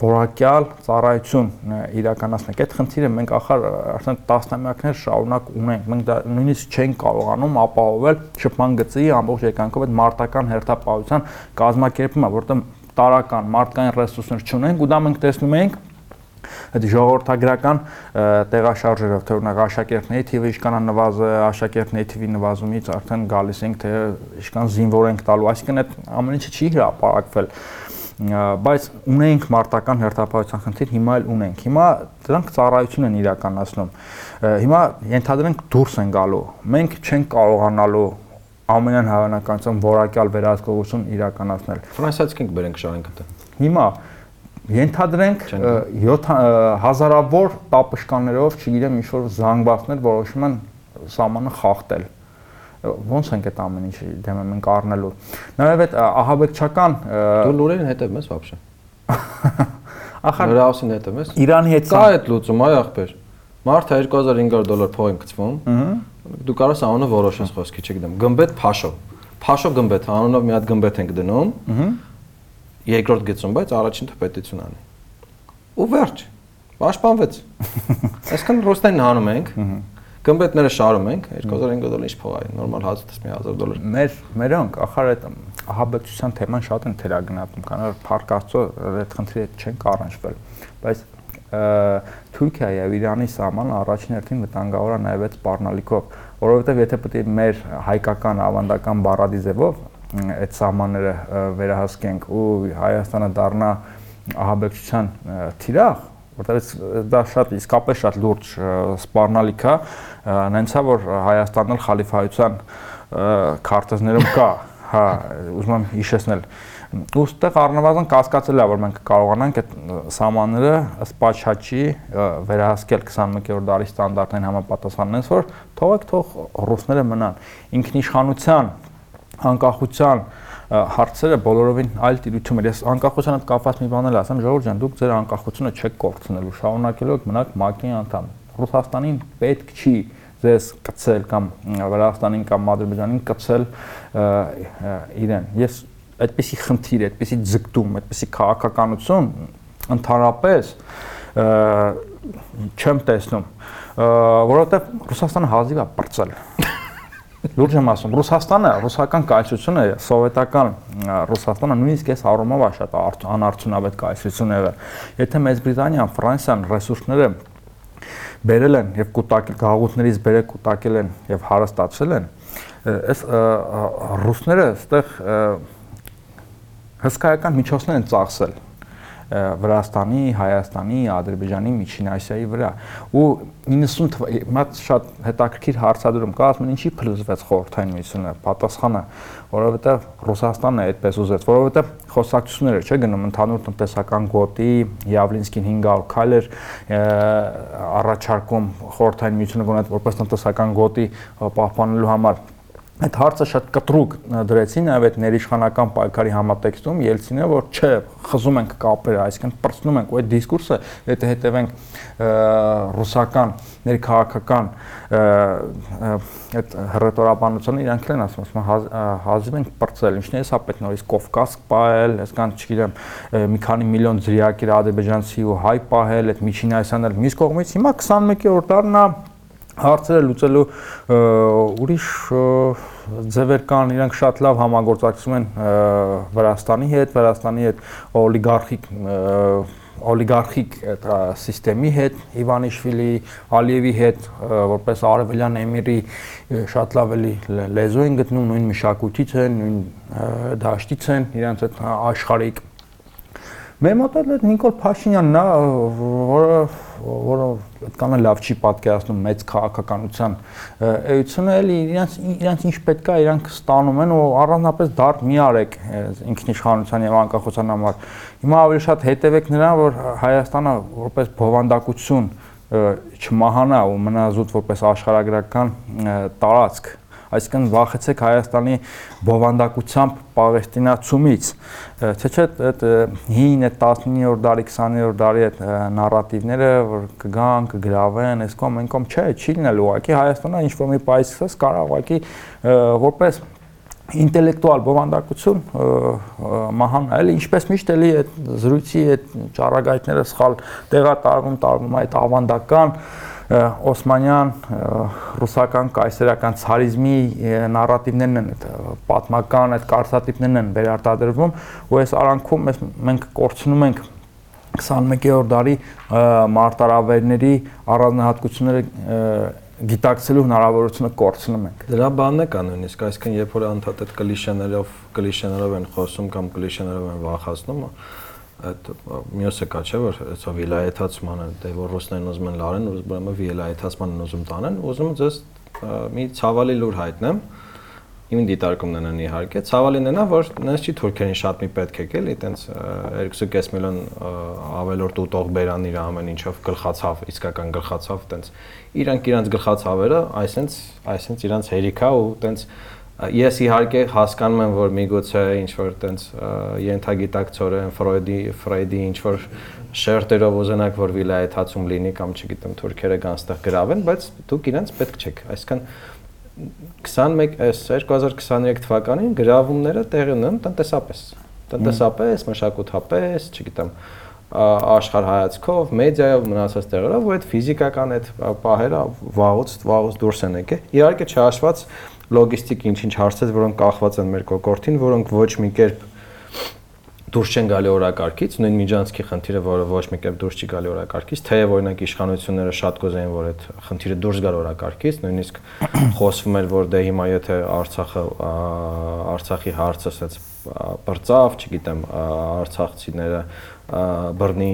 որակյալ ծառայություն իրականացնենք։ Այդ խնդիրը մենք ախր արդեն տասնամյակներ շարունակ ունենք։ Մենք դա նույնիսկ չենք կարողանում ապահովել շփման գծի ամբողջ եկանքով այդ մարտական հերթապահության կազմակերպումը, որտեղ տարական մարդկային ռեսուրսներ չունենք ու դա մենք տեսնում ենք այդ ժողովրդագրական տեղաշարժերով թե օրինակ աշակերտների թիվը ինչքան է նվազը, աշակերտների թիվի նվազումից արդեն գալիս ենք թե ինչքան զինվոր ենք տալու, այսինքն այդ ամեն ինչը չի հրապարակվել բայց ունենք մարտական հերթապահության խնդիր, հիմա էլ ունենք։ Հիմա դրանք ծառայություն են իրականացնում։ Հիմա ենթադրենք դուրս են գալու։ Մենք չենք կարողանալու ամենայն հավանականությամբ որակյալ վերահսկողություն իրականացնել։ Ֆրանսիայից կենք բերենք շարենքը։ Հիմա ենթադրենք 7 հազարավոր տապշկաններով, չգիտեմ, ինչ որ զանգվածներ որոշում են սահմանը խախտել ո՞նց ենք այդ ամեն ինչի դեմը մենք առնելու։ Նաև այդ ահաբեկչական դու լուրերին հետևում ես բաբշե։ (laughs) Ախր նրա ուսին հետևում ես։ Իրանի հետ կա այդ լուծում, այ ախպեր։ Մարդը 2500 դոլար փող եմ գցվում։ Դու կարող ես անունը որոշես խոսքի չգիտեմ։ Գմբեթ Փաշո։ Փաշո գմբեթ, անունով մի հատ գմբեթ ենք դնում։ Երկրորդ գծում, բայց առաջին թպետություն անի։ Ու վերջ։ Պաշտպանվեց։ Այսքան ռոստային հանում ենք։ Ահա Գմբետները շարում ենք 2500 դոլար ինչ փող է, նորմալ մի 1000 դոլար։ Մեր մերոնք ախար այդ ահաբեկչության թեման շատ են թերագնահատում, Փարք Աստծո այդ խնդրի հետ չեն կառանջվել, բայց Թուրքիայի եւ Իրանի սահմանը առաջին հերթին վտանգավոր է նաեւ այդ սպառնալիքով, որովհետեւ եթե պետք է մեր հայկական ավանդական բառադի ձևով այդ սահմանները վերահսկենք ու Հայաստանը դառնա ահաբեկչության թիրախ, որտեղ դա շատ իսկապես շատ լուրջ սպառնալիք է, նենցա որ Հայաստանն էլ խալիֆայության քարտեզներում կա, հա, ուզում եմ հիշեցնել ու ստեղ առնվազն կասկածել է որ մենք կարողանանք այդ սահմանները ըստ Պաչաչի վերահսկել 21-րդ դարի ստանդարտներին համապատասխանեն, որ թողեք թող ռուսները մնան ինքնիշխանության անկախության հարցերը բոլորովին այլ տիրույթում էր։ Ես անկախության հետ կապված մի բան էլ ասեմ, ժողովուրդ ջան, դուք ձեր անկախությունը չեք կորցնելու, շարունակելու եք մնաք ՄԱԿ-ի անդամ։ Ռուսաստանին պետք չի ձեզ կծել կամ Վրաստանին կամ Ադրբեջանին կծել իրեն։ Ես այդպիսի խնդիր, այդպիսի ձգտում, այդպիսի քաղաքականություն ընդհանրապես չեմ տեսնում, որովհետև Ռուսաստանը հազիվ է բրծել Լուրջ եմ ասում, Ռուսաստանը, ռուսական կայսրությունը, սովետական Ռուսաստանը նույնիսկ այս առումով է շատ անարդյունավետ կայսրություն եղել։ Եթե Մեծ Բրիտանիան, Ֆրանսիան ռեսուրսները բերել են եւ կուտակել գաղութներից բերել կուտակել են եւ հարստացել են, այս ռուսները այստեղ հսկայական միջոցներ են ծախսել Վրաստանի, Հայաստանի, Ադրբեջանի, Միջին Ասիայի վրա։ Ու 90 թվականի հիմա շատ հետաքրքիր հարցադրում կա, ասում են ինչի փլուզվեց խորհրդային միությունը։ Պատասխանը, որովհետև Ռուսաստանն է այդպես ուզեց, որովհետև խոսակցությունները չէ գնում ընդհանուր տնտեսական գոտի, Յավլինսկին 500 քայլեր առաջարկում խորհրդային միությունը գոնե որպես տնտեսական գոտի պահպանելու համար այդ հարցը շատ կտրուկ դրեցին նաև այդ ներիշխանական պայքարի համատեքստում Ելցինը որ չէ խզում ենք կապերը այսինքն պրծնում ենք ու այդ դիսկուրսը եթե հետևենք ռուսական ներքաղաքական այդ հռետորաբանությունը իրանք են ասում ասում հազիվ ենք պրծել ինչն է հեսա պետք նորից Կովկաս պահել այսքան չգիտեմ մի քանի միլիոն զրիակիր ադրբեջանցի ու հայ պահել այդ միջին այսան էլ մյուս կողմից հիմա 21-րդ դարն է հարցերը լուծելու ուրիշ ձևեր կան, իրանք շատ լավ համագործակցում են Վրաստանի հետ, Վրաստանի հետ օլիգարխիկ օլիգարխիկ այդ համակարգի հետ, Իվանիշվիլի, Ալիևի հետ, որպես արևելյան էմիրի շատ լավ էլի լեզու են գտնում, նույն մշակույթից են, նույն դաշտից են, իրանց այդ աշխարհիկ Մեր մոտ էլ Նիկոլ Փաշինյանն է, որը որը այդքան լավ չի պատկերացնում մեծ քաղաքականության էությունը, էլի իրանց իրանց ինչ պետք է, իրանք ստանում են ու առանձնապես դարդ մի արեք ինքնիշխանության եւ անկախության համար։ Հիմա ավելի շատ հետևեք նրան, որ Հայաստանը որպես բովանդակություն չմահանա ու մնա զուտ որպես աշխարհագրական տարածք այսինքն վախեցեք Հայաստանի բովանդակությամբ Պաղեստինացումից, թե չէ այդ հին այդ 19-րդ դարի, 20-րդ դարի այդ նարատիվները, որ կգան, կգրավեն, այս կողմ, այն կողմ, չէ, չի լինելու, ուղղակի Հայաստանը ինչ որ մի պայս սկսած կարող ուղղակի որպես ինտելեկտուալ բովանդակություն մահանալ, ինչպես միշտ էլի այդ զրույցի այդ ճառագայթները սխալ տեղատարվում, տարվում այդ ավանդական օսմանյան ռուսական կայսերական ցարիզմի նարատիվներն են այդ պատմական այդ կարծատիպներն են վերարտադրվում ու այս արանքում մենք կորցնում ենք 21-րդ դարի մարտարավերների առանձնահատկությունները գիտակցելու հնարավորությունը կորցնում ենք։ Դրա բանն է կա նույնիսկ, այսինքն երբ որ անդադ այդ կլիշեներով կլիշեներով են խոսում կամ կլիշեներով են վախացնում, այդ մյուսը կա չէ որ այսա վիլայեթացմանը դե որ ռուսներն ուզում են լարեն, ուրեմն վիլայեթացմանն ուզում տանեն, ուզում ձեզ մի ցավալի լուր հայտնեմ իմ դիտարկումն են իհարկե ցավալին նա որ նենց չի թուրքերին շատ մի պետք է գել այտենց 2.5 միլիոն ավելորդ ուտող բերան իր ամեն ինչով գլխացավ իսկական գլխացավ այտենց իրանք իրանք գլխացավերը այսենց այսենց իրանք հերիքա ու այտենց ես իհարկե հասկանում եմ որ միգուցե ինչ որ այտենց ենթագիտակցորեն Ֆրոյդի Ֆրեյդի ինչ որ շերտերով ուզենակ որ վիլայեթացում լինի կամ չգիտեմ թուրքերը կան ստեղ գրավեն բայց դուք իրենց պետք չեք այսքան 21 2023 թվականին գրավումները տեղի ունեն տնտեսապես տնտեսապես, մշակութապես, չգիտեմ, աշխարհայացքով, մեդիայով մնացած տեղերով, ու այդ ֆիզիկական այդ պահերը վաղուց վաղուց դուրս են եկել։ Իհարկե չհաշված լոգիստիկ ինչ-ինչ հարցեր, որոնք կախված են մեր կողքին, որոնք ոչ մի կերպ դուրս չեն գալի օրակարգից, նույն միջանցքի խնդիրը, որը ոչ մի կերպ դուրս չի գալի օրակարգից, թեև օրինակ իշխանությունները շատ կուզեին, որ այդ խնդիրը դուրս գար օրակարգից, նույնիսկ (coughs) խոսվում էր, որ դե հիմա եթե Արցախը Արցախի հարցը ասած բրծավ, չգիտեմ, արցախցիները բռնի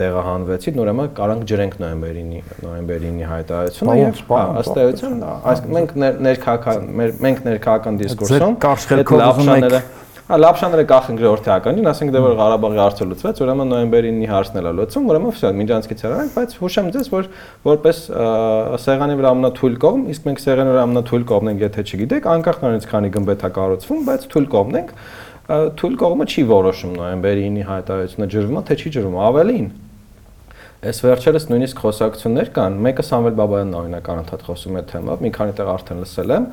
տեղահանվեցին, ուրեմն կարանք ջրենք նոյեմբերին նոյեմբերինի հայտարարությունը եւ ըստ էության այս մենք ներքաղաքական մենք ներքաղաքական դիսկուրսում այդ լավշաները Հա լապշաները կախեն գրորդականին, ասենք դե որ Ղարաբաղի հարցը լուծվեց, ուրեմն նոյեմբերի 9-ի հարցն էլ լուծում, ուրեմն վсё, միջանցքից հեռանանք, բայց հուշեմ ձեզ, որ որպես սեղանի վրա ամենաթույլ կողմ, իսկ մենք սեղանի վրա ամենաթույլ կողմն ենք, եթե չգիտեք, անկախ նրանից քանի գմբեթ է կառուցվում, բայց թույլ կողմն ենք, թույլ կողմը չի որոշում նոյեմբերի 9-ի հայտարարությունը ջրվում է, թե չի ջրվում, ավելին Այս վերջերս նույնիսկ խոսակցություններ կան։ Մեկը Սամվել Բաբայանն օրինակ անընդհատ խոսում է թեմայով, մի քանի տեղ արդեն լսել եմ,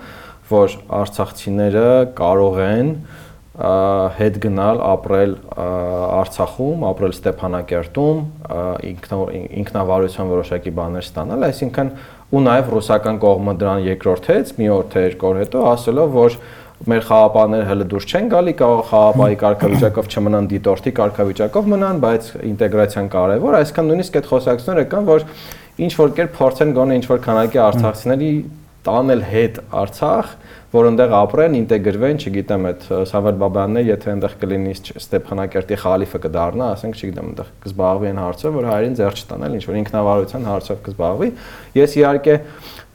որ արցախցիները կարող են հետ գնալ ապրել Արցախում, ապրել Ստեփանակերտում, ինքնավարության որոշակի բաներ ստանալ, այսինքն ու նաև ռուսական կողմը դրան երկրորդեց, մի օր թե երկու օր հետո ասելով, որ մեր խաղապահները հələ դուրս չեն գալի, կարող խաղապահի կարգավիճակով չմնան դիտորդի կարգավիճակով մնան, բայց ինտեգրացիան կարևոր, այսինքն նույնիսկ այդ խոսակցությունները կան, որ ինչ որ կերպ փորձեն գոնե ինչ որ քանակի արցախցիների տանել հետ Արցախ, որ այնտեղ ապրեն, ինտեգրվեն, չգիտեմ, այդ Սավեր Բաբյանն է, եթե այնտեղ կլինի Ստեփանակերտի խալիֆը կդառնա, ասենք, չգիտեմ, այնտեղ կզբաղվի այն հարցը, որ հայերին ձեռ չտանել, ինչ որ ինքնավարության հարցով կզբաղվի։ Ես իհարկե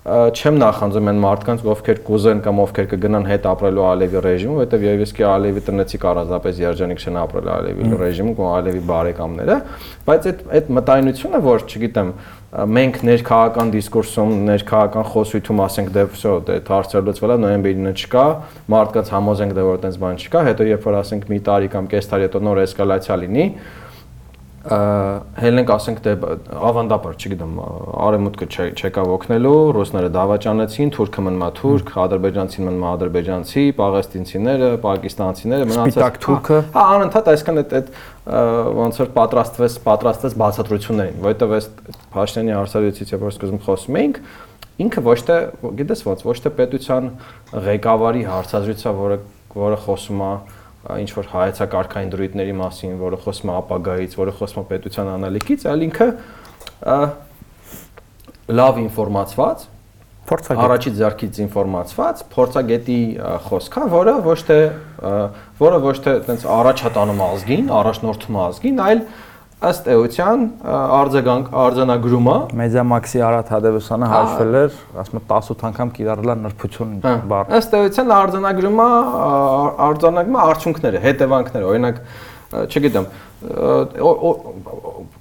չեմ նախանձում այն մարդկանց, ովքեր կուզեն կամ ովքեր կգնան հետ ապրելու Ալևի ռեժիմում, որովհետև երևի սկի Ալևի տնեցիկ առանձնապես երջանիկ չեն ապրել Ալևի ռեժիմում կամ Ալևի բարեկամները, բայց այդ այդ մտայնությունը, որ չգիտեմ, մենք ներքաղաքական դիսկուրսում, ներքաղաքական խոսույթում ասենք դե վсё, դե հարցեր լուծվել է, նոյեմբերին չկա, մարդկանց համոզենք դե որ այդպես բան չկա, հետո երբ որ ասենք մի տարի կամ կես տարի հետո նոր էսկալացիա լինի, հելնենք ասենք դե ավանդապար, չգիտեմ, արեմուտքը չեկավ օգնելու, ռուսները դավաճանեցին, թուրքը մնա թուրք, ադրբեջանցին մնա ադրբեջանցի, պաղեստինցիները, պակիստանցիները մնացած Սպիտակ թուրքը։ Հա, անընդհատ այսքան այդ այդ ոնց որ պատրաստվեց, պատրաստեց բացատրություններին, որովհետև այս Փաշինյանի հարցազրույցից երբ որ սկզբում խոսում էինք, ինքը ոչ թե, գիտես ոնց, ոչ թե պետության ղեկավարի հարցազրույցը, որը որը խոսում է ինչ որ հայեցակարգային դրույթների մասին, որը խոսում է ապագայից, որը խոսում է պետության անալիքից, այլ ինքը լավ ինֆորմացված, փորձագետ առաջի ձեռքից ինֆորմացված, փորձագետի խոսքա, որը ոչ թե որը ոչ թե այտենց առաջատանում ազգին, առաջնորդում ազգին, այլ ըստ էության արձագանք արձանագրումը Մեդիամաքսի Արադ Հադեվոսյանը հաշվել էր, ասում է 18 անգամ կիրառել է նրբություն բառ։ Ըստ էության արձանագրումը արձանագրումը արդյունքները, հետևանքները, օրինակ չգիտեմ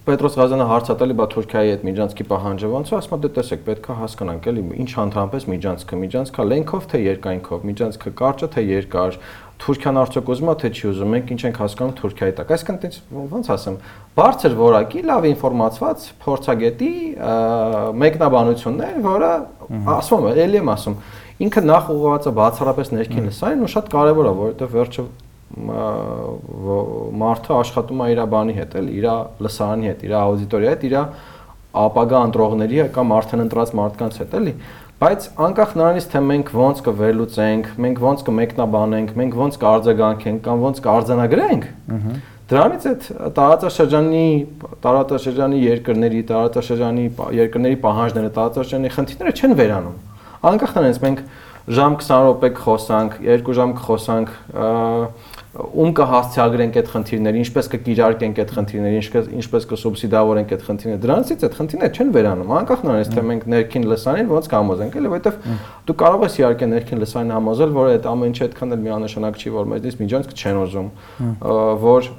Պետրոս Ղազյանը հարցատալի բա Թուրքիայի հետ միջանցքի պահանջը ոնց է, ասում է դե տեսեք, պետքա հասկանանք էլի, ինչ ընդհանրապես միջանցքը, միջանցքա լենքով թե երկայնքով, միջանցքը կարճը թե երկար, Թուրքիան արդյոք ուզում է թե չի ուզում, մենք ինչ ենք հասկանում Թուրքիայի տակ։ Այսինքն տենց ոնց ասեմ, բարձր որակի, լավ ինֆորմացված փորձագետի մեկնաբանություններ, որը ասում եմ, ելի եմ ասում, ինքը նախ ուղղված է բացառապես ներքին լսանին ու շատ կարևոր է, որովհետև վերջը մարդը աշխատում է իր բանի հետ, էլ իր լսարանի հետ, իր աուդիտորիայի հետ, իր ապագա ընտրողների կամ արդեն ընտրած մարդկանց հետ, էլի։ Բայց անկախ նրանից թե մենք ոնց կվերլուծենք, մենք ոնց կմեկնաբանենք, մենք ոնց կարձագանքենք կամ ոնց կարձանագրենք, դրանից այդ տարածաշրջանի տարածաշրջանի երկրների, տարածաշրջանի երկրների պահանջները, տարածաշրջանի խնդիրները չեն վերանում։ Անկախ նրանից մենք ժամ 20 րոպե կխոսանք, 2 ժամ կխոսանք, ում կհասցեագրենք այդ խնդիրները, ինչպես կկիրարկենք այդ խնդիրները, ինչպես ինչպես կսուբսիդավորենք այդ խնդիրները։ Դրանցից այդ խնդիրները չեն վերանում, անկախ նրանից թե մենք ներքին լսանին ոնց կհամոզենք, էլի, որովհետև դու կարող ես իհարկե ներքին լսանին համոզել, որ այդ ամեն ինչը այդքան էլ միանշանակ չի, որ մեզնից միջանցք չեն ուզում, որ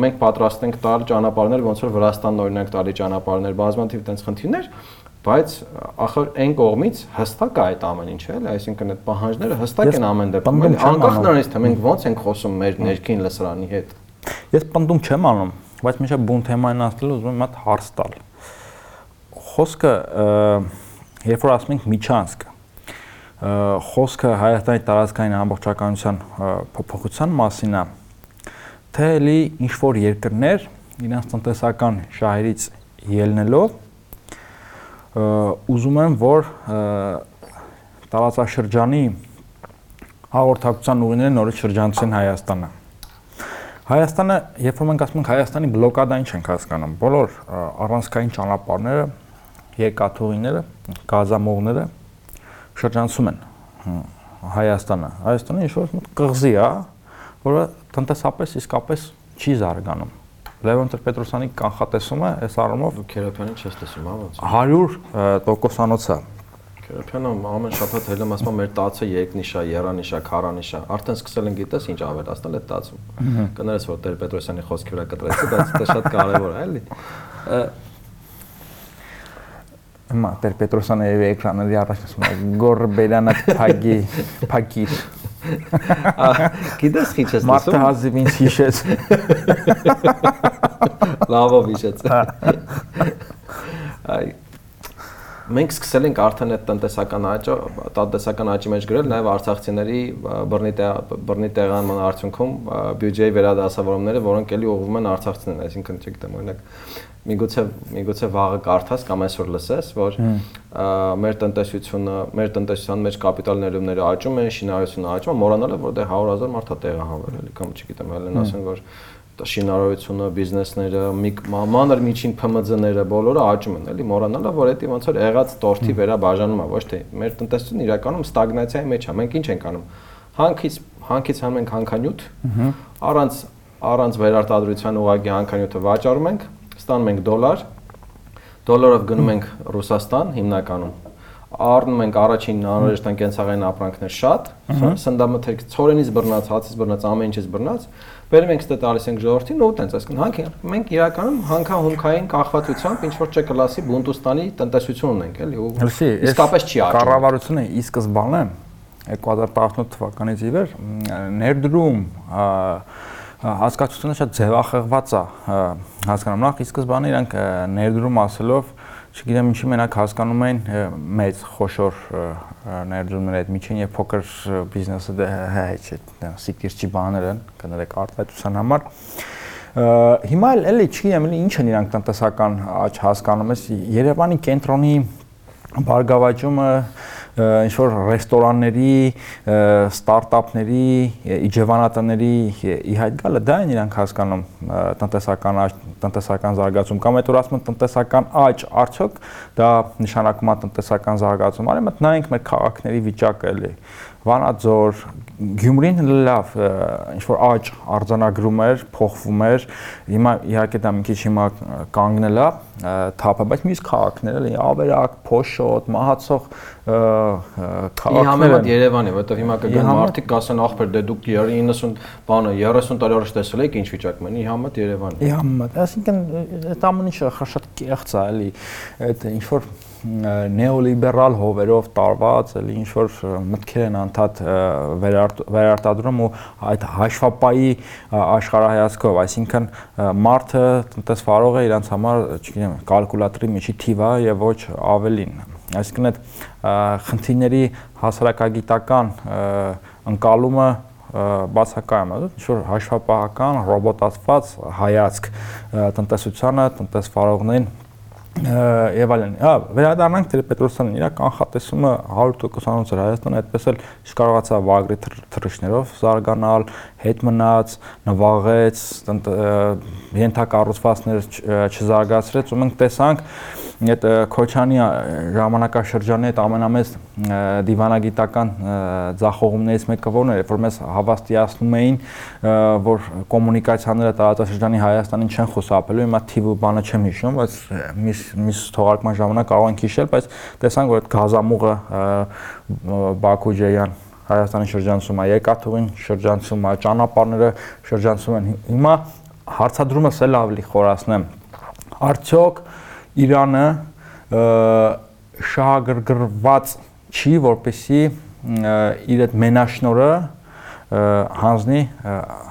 մենք պատրաստ ենք տալ ճանապարհներ, ոնց որ Վրաստանն օրինակ տալի ճանապարհներ, բազմաթիվ տենց խնդիրներ, բայց ախր այն կողմից հստակ է այդ ամեն ինչը, էլի, այսինքն այդ պահանջները հստակ են ամեն դեպքում, էլի, անկախ նրանից թե մենք ոնց ենք խոսում մեր ներքին լսարանի հետ։ Ես պնդում չեմ անում, բայց միշտ բուն թեման ասել ուզում եմ հատ հարց տալ։ Խոսքը երբ որ ասում ենք միջանցք, խոսքը Հայաստանի տարածքային ամբողջականության փոփոխության մասին է, թե էլի ինչ որ երկրներ իրենց տնտեսական շահերից ելնելով ուզում եմ, որ տարածաշրջանի հաղորդակցության ուղիները նորից շրջանցեն Հայաստանը։ Հայաստանը, երբ որ մենք ասում ենք Հայաստանի բլոկադա, ինչ ենք հասկանում։ Բոլոր առանցքային ճանապարհները, երկաթուղիները, գազամողները շրջանցում են Հայաստանը։ Հայաստանը ինչ որ կղզի է, որը տնտեսապես իսկապես չի զարգանում Լևոն Տրպետրոսյանի կանխատեսումը այս առումով Քերոփյանին չես տեսում, հա ոնց։ 100%-անոց է։ Քերոփյանը ամեն շաբաթ հելում ասում մեր տացը երկնիշա, երանիշա, քարանիշա։ Արդեն սկսել են գիտես ինչ ավելացնել այդ տացում։ Կներես որ Տրպետրոսյանի խոսքի վրա կտրեցի, բայց դա շատ կարևոր է, էլի։ Հիմա Տեր Պետրոսյանը եւ էկրանների առաջ ասում է Գորբելյանը փագի, փագիր։ Գիտես ինչ ես Մարտը հազիվ ինձ հիշեց։ Լավով հիշեց։ Այ մենք սկսել ենք արդեն այդ տնտեսական աճը, տնտեսական աճի մեջ գրել նաև արցախցիների բռնի բռնի տեղանման արդյունքում բյուջեի վերադասավորումները, որոնք էլի ուղղվում են արցախցիներին, այսինքն չգիտեմ, օրինակ միգուցե միգուցե վաղը կարդաս կամ այսօր լսես, որ մեր տնտեսությունը, մեր տնտեսության մեջ կապիտալ ներդրումները աճում են, շինարարությունը աճում է, մոռանալը որ դե 100.000 մարդ է տեղահանվել, էլի կամ չգիտեմ, այլն ասեն որ շինարարությունը, բիզնեսները, մանր միջին ՓՄԶ-ները բոլորը աճում են, էլի մոռանալը, որ դա ոնց որ եղած տորթի վերաբաժանում է, ոչ թե մեր տնտեսությունը իրականում ստագնացիայի մեջ է։ Մենք ինչ ենք անում։ Հանքից հանքից հանում ենք հանքանյութ, առանց առանց վերարտադրության ուղղակի հանքանյութը վաճառում ենք, ստանում ենք դոլար, դոլարով գնում ենք Ռուսաստան հիմնականում առնում ենք առաջին անհրաժեշտ կենցաղային ապրանքներ շատ, սնդամթերք ծորենից բռնած, հացից բռնած, ամեն ինչից բռնած, բերում ենք ստե տալիս ենք ժողովրդին ու տենց, այսինքն հանք մենք իրականում հանքահումքային կախվածությամբ ինչ որ չկլասի Բունտուստանի տնտեսություն ունենք, էլի ու իսկապես չի արժի։ Կառավարությունը ի սկզբանե 2018 թվականից ի վեր ներդրում հասկացությունը շատ ձևախեղված է հասկանում նախ ի սկզբանե իրանք ներդրում ասելով չգիտեմ ինչի մենակ հասկանում են մեծ խոշոր ներդրումներ այդ միջին եւ փոքր բիզնեսը դա հա չէ սիկիրճի բաներ են կներեք արտադրության համար հիմա էլ էլի չգիտեմ էլի ինչ են իրանք տնտեսական աճ հասկանում ես Երևանի կենտրոնի բարգավաճումը ինչ որ ռեստորանների, ստարտափների, իջևանատների ի հայտ գալը դա են իրանք հասկանում տնտեսական տնտեսական զարգացում կամ այդ որ ասում են տնտեսական աճ, արդյոք դա նշանակում է տնտեսական զարգացում։ Արի մտ նայենք մեր քաղաքների վիճակը էլի Վանաձոր, Գյումրին լավ ինչ որ աճ արձանագրում էր, փոխվում էր։ Հիմա իհարկե դա մի քիչ հիմա կանգնել է թափը, բայց մյուս քաղաքներ էլի Ավերակ, Փոշոտ, Մահացող քաղաքները։ Իհամեմատ Երևանի, որովհետև հիմա կգան մարդիկ կասեն ախպեր դե դուք 90 բանը 30 տարի առաջ տեսել եք ինչ վիճակում են։ Իհամեմատ Երևանի։ Իհամեմատ, այսինքն այդ ամեն ինչը շատ կեղծ է էլի, այդ ինչ որ նեոլիբերալ հովերով տարված, էլի ինչ որ մտքեր են անդադ վերարտադրում ու այդ հաշվապայի աշխարհայացքով, այսինքն մարդը տնտեսվարող է իրանց համար, չգիտեմ, կալկուլյատորի միջի թիվա եւ ոչ ավելին։ Այսինքն այդ խնդիրների հասարակագիտական ընկալումը բացակայում է, ինչ որ հաշվապահական ռոբոտացված հայացք տնտեսությանը, տնտեսվարողներին եւ այլն։ Հա, վերադառնանք Տեր-Պետրոսյանին, իր կանխատեսումը 100%-անոց էր Հայաստանը, այդպես էլ չկարողացավ վագրի թռիչներով զարգանալ, հետ մնաց, նվաղեց, ենթակառուցվածքներ չզարգացրեց ու մենք տեսանք այդ Քոչանի ժամանակաշրջանի այդ ամենամեծ դիվանագիտական ձախողումներից մեկը որն էր, որ մեզ հավաստիացնում էին, որ կոմունիկացիաները տարածաշրջանի Հայաստանին չեն խուսափելու, հիմա թիվ ու բանը չեմ հիշում, բայց միս միս թողարկման ժամանակ կարող ենք հիշել, բայց տեսանք, որ այդ գազամուղը Բաքու Ջեյան Հայաստանի շրջանցում է, Երկաթուղին շրջանցում է, ճանապարհները շրջանցում են։ Հիմա հարցադրումս էլ ավելի խորացնեմ։ Արդյոք Իրանը շահագրգռված չի, որպեսի իր այդ մենաշնորը հանձնի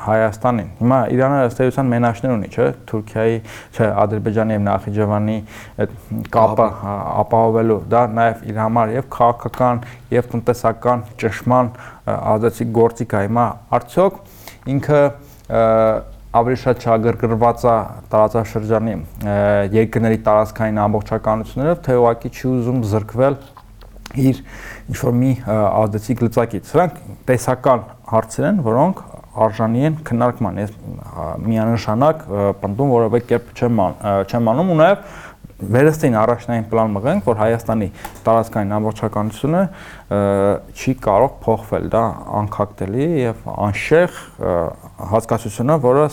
Հայաստանին։ Հիմա Իրանը ըստ էության մենաշներ ունի, չէ՞, Թուրքիայի, չէ, Ադրբեջանի եւ Նախիջևանի այդ կապը ապահովելու, դա նաեւ իր համար եւ քաղաքական եւ տնտեսական ճշման ազդեցիկ գործիք է։ Հիմա արդյոք ինքը ավելի շատ չագրգռված է տարածաշրջանի երկրների տարածքային ամբողջականություններով, թե ուղղակի չի ուզում զրկվել իր ինչ որ մի ազդեցիկ լծակից։ Սրանք տեսական հարցեր են, որոնք արժանի են քննարկման։ Ես միանշանակ պնդում որևէ կերպ չեմ չեմ անում ու նաև վերստին առաջնային պլան մղենք, որ Հայաստանի տարածքային ամբողջականությունը չի կարող փոխվել, դա անկախտելի եւ անշեղ հասկացությունը, որը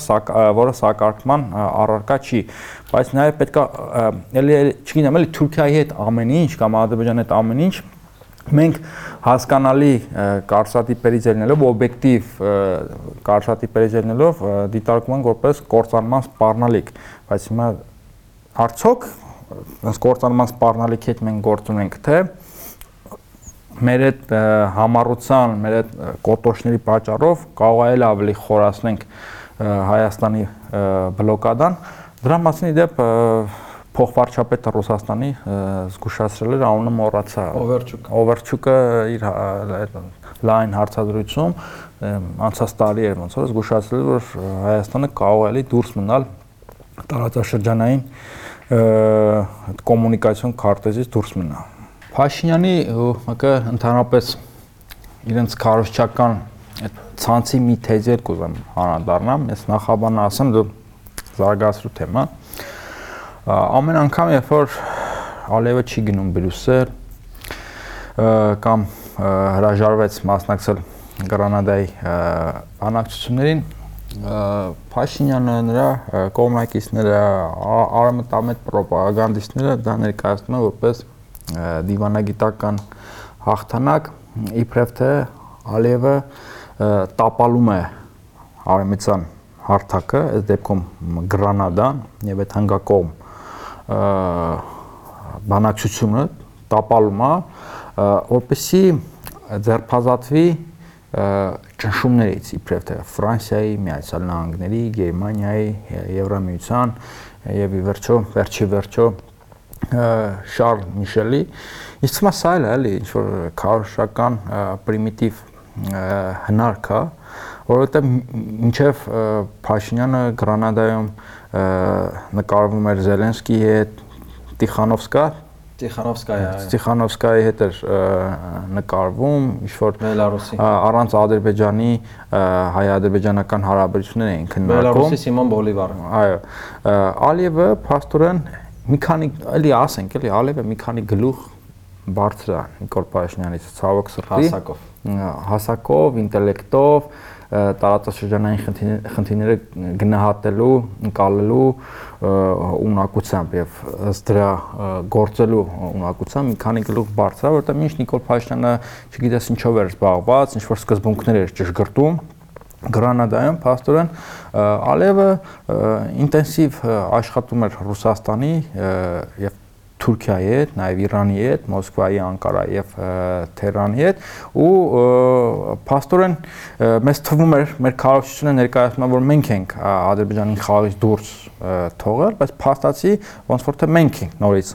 որը սակարկման առարկա չի, բայց նաեւ պետքա էլի չգիտեմ, էլի Թուրքիայի հետ ամեն ինչ կամ Ադրբեջանի հետ ամեն ինչ մենք հասկանալի կարծրատիպերից ելնելով օբյեկտիվ կարծրատիպերից ելնելով դիտարկում ենք որպես կորցանման սպառնալիք բայց հիմա արդյոք այս կորցանման սպառնալիքի հետ մենք գործ ունենք թե մեր այդ համառության, մեր այդ կոտոշների պատճառով կարող է ավելի խորացնենք Հայաստանի բլոկադան։ Դրա մասին իդեպ փոխվարչապետը Ռուսաստանի զգուշացրել էր անունը մոռացա։ Օվերչուկ։ Օվերչուկը իր լայն հարցադրույցում անցած տարի էր ոնց որ զգուշացրել որ Հայաստանը կարող է դուրս մնալ տարածաշրջանային կոմունիկացիոն քարտեզից դուրս մնա։ Փաշինյանի մկը ընդհանրապես իրենց քարոշչական այդ ցանցի մի թեզեր կուզեմ հանրադառնամ, ես նախաբանը ասեմ դու զարգացրու թեմա, ամեն անգամ երբ որ Ալիևը չի գնում Բրյուսել կամ հրաժարվեց մասնակցել Գրանադայի բանակցություններին Փաշինյանը նրա կողմնակիցները արամտամետ ռոպագանդիստները դա ներկայացնում են որպես դիվանագիտական հաղթանակ իբրև թե Ալիևը տապալում է արեմիցան հարթակը, այս դեպքում Գրանադան եւ այդ հանգակողմ բանակցությունը տապալում է, որպեսի ձերբազատվի ճնշումներից իբրև թե Ֆրանսիայի, Միացյալ Նահանգների, Գերմանիայի, Եվրամիության եւ ի վերջո վերջի վերջո Շարլ Միշելի իսկ ցմա սա էլ էլի ինչ որ քարոշական պրիմիտիվ հնարք է որովհետեւ ինչեւ Փաշինյանը Գրանադայում նկարվում էր Զելենսկիի հետ, Տիխանովսկա Տիխանովսկայա Տիխանովսկայի հետ էր նկարվում, ինչ որ Բելարուսի առանց Ադրբեջանի հայ-ադրբեջանական հարաբերություններ էին քննարկում։ Բելարուսի Սիմոն Բոլիվարը։ Այո։ Ալիևը փաստորեն մի քանի, էլի ասենք, էլի Ալիևը մի քանի գլուխ բարձր է Նիկոլ Փաշինյանից ցավոք սրտի։ Հասակով։ հասակով, ինտելեկտով, տարածաշրջանային խնդիրները գնահատելու, ընկալելու ունակությամբ եւ ըստ դրա գործելու ունակությամբ մի քանի գլուխ բարձր, որտեղ միշտ Նիկոլ Փաշինյանը, չգիտես ինչով էր զբաղված, ինչ որ սկզբունքներ էր ճշգրտում Գրանադայում փաստորեն Ալևը ինտենսիվ աշխատում էր Ռուսաստանի եւ Թուրքիայի հետ, նաև Իրանի հետ, Մոսկվայի, Անկարայի եւ Թեհրանի հետ ու փաստորեն մեզ թվում էր մեր քարոշչությունը ներկայացնում որ մենք ենք Ադրբեջանին խաղից դուրս թողել, բայց փաստացի ոնց որ թե մենք ենք նորից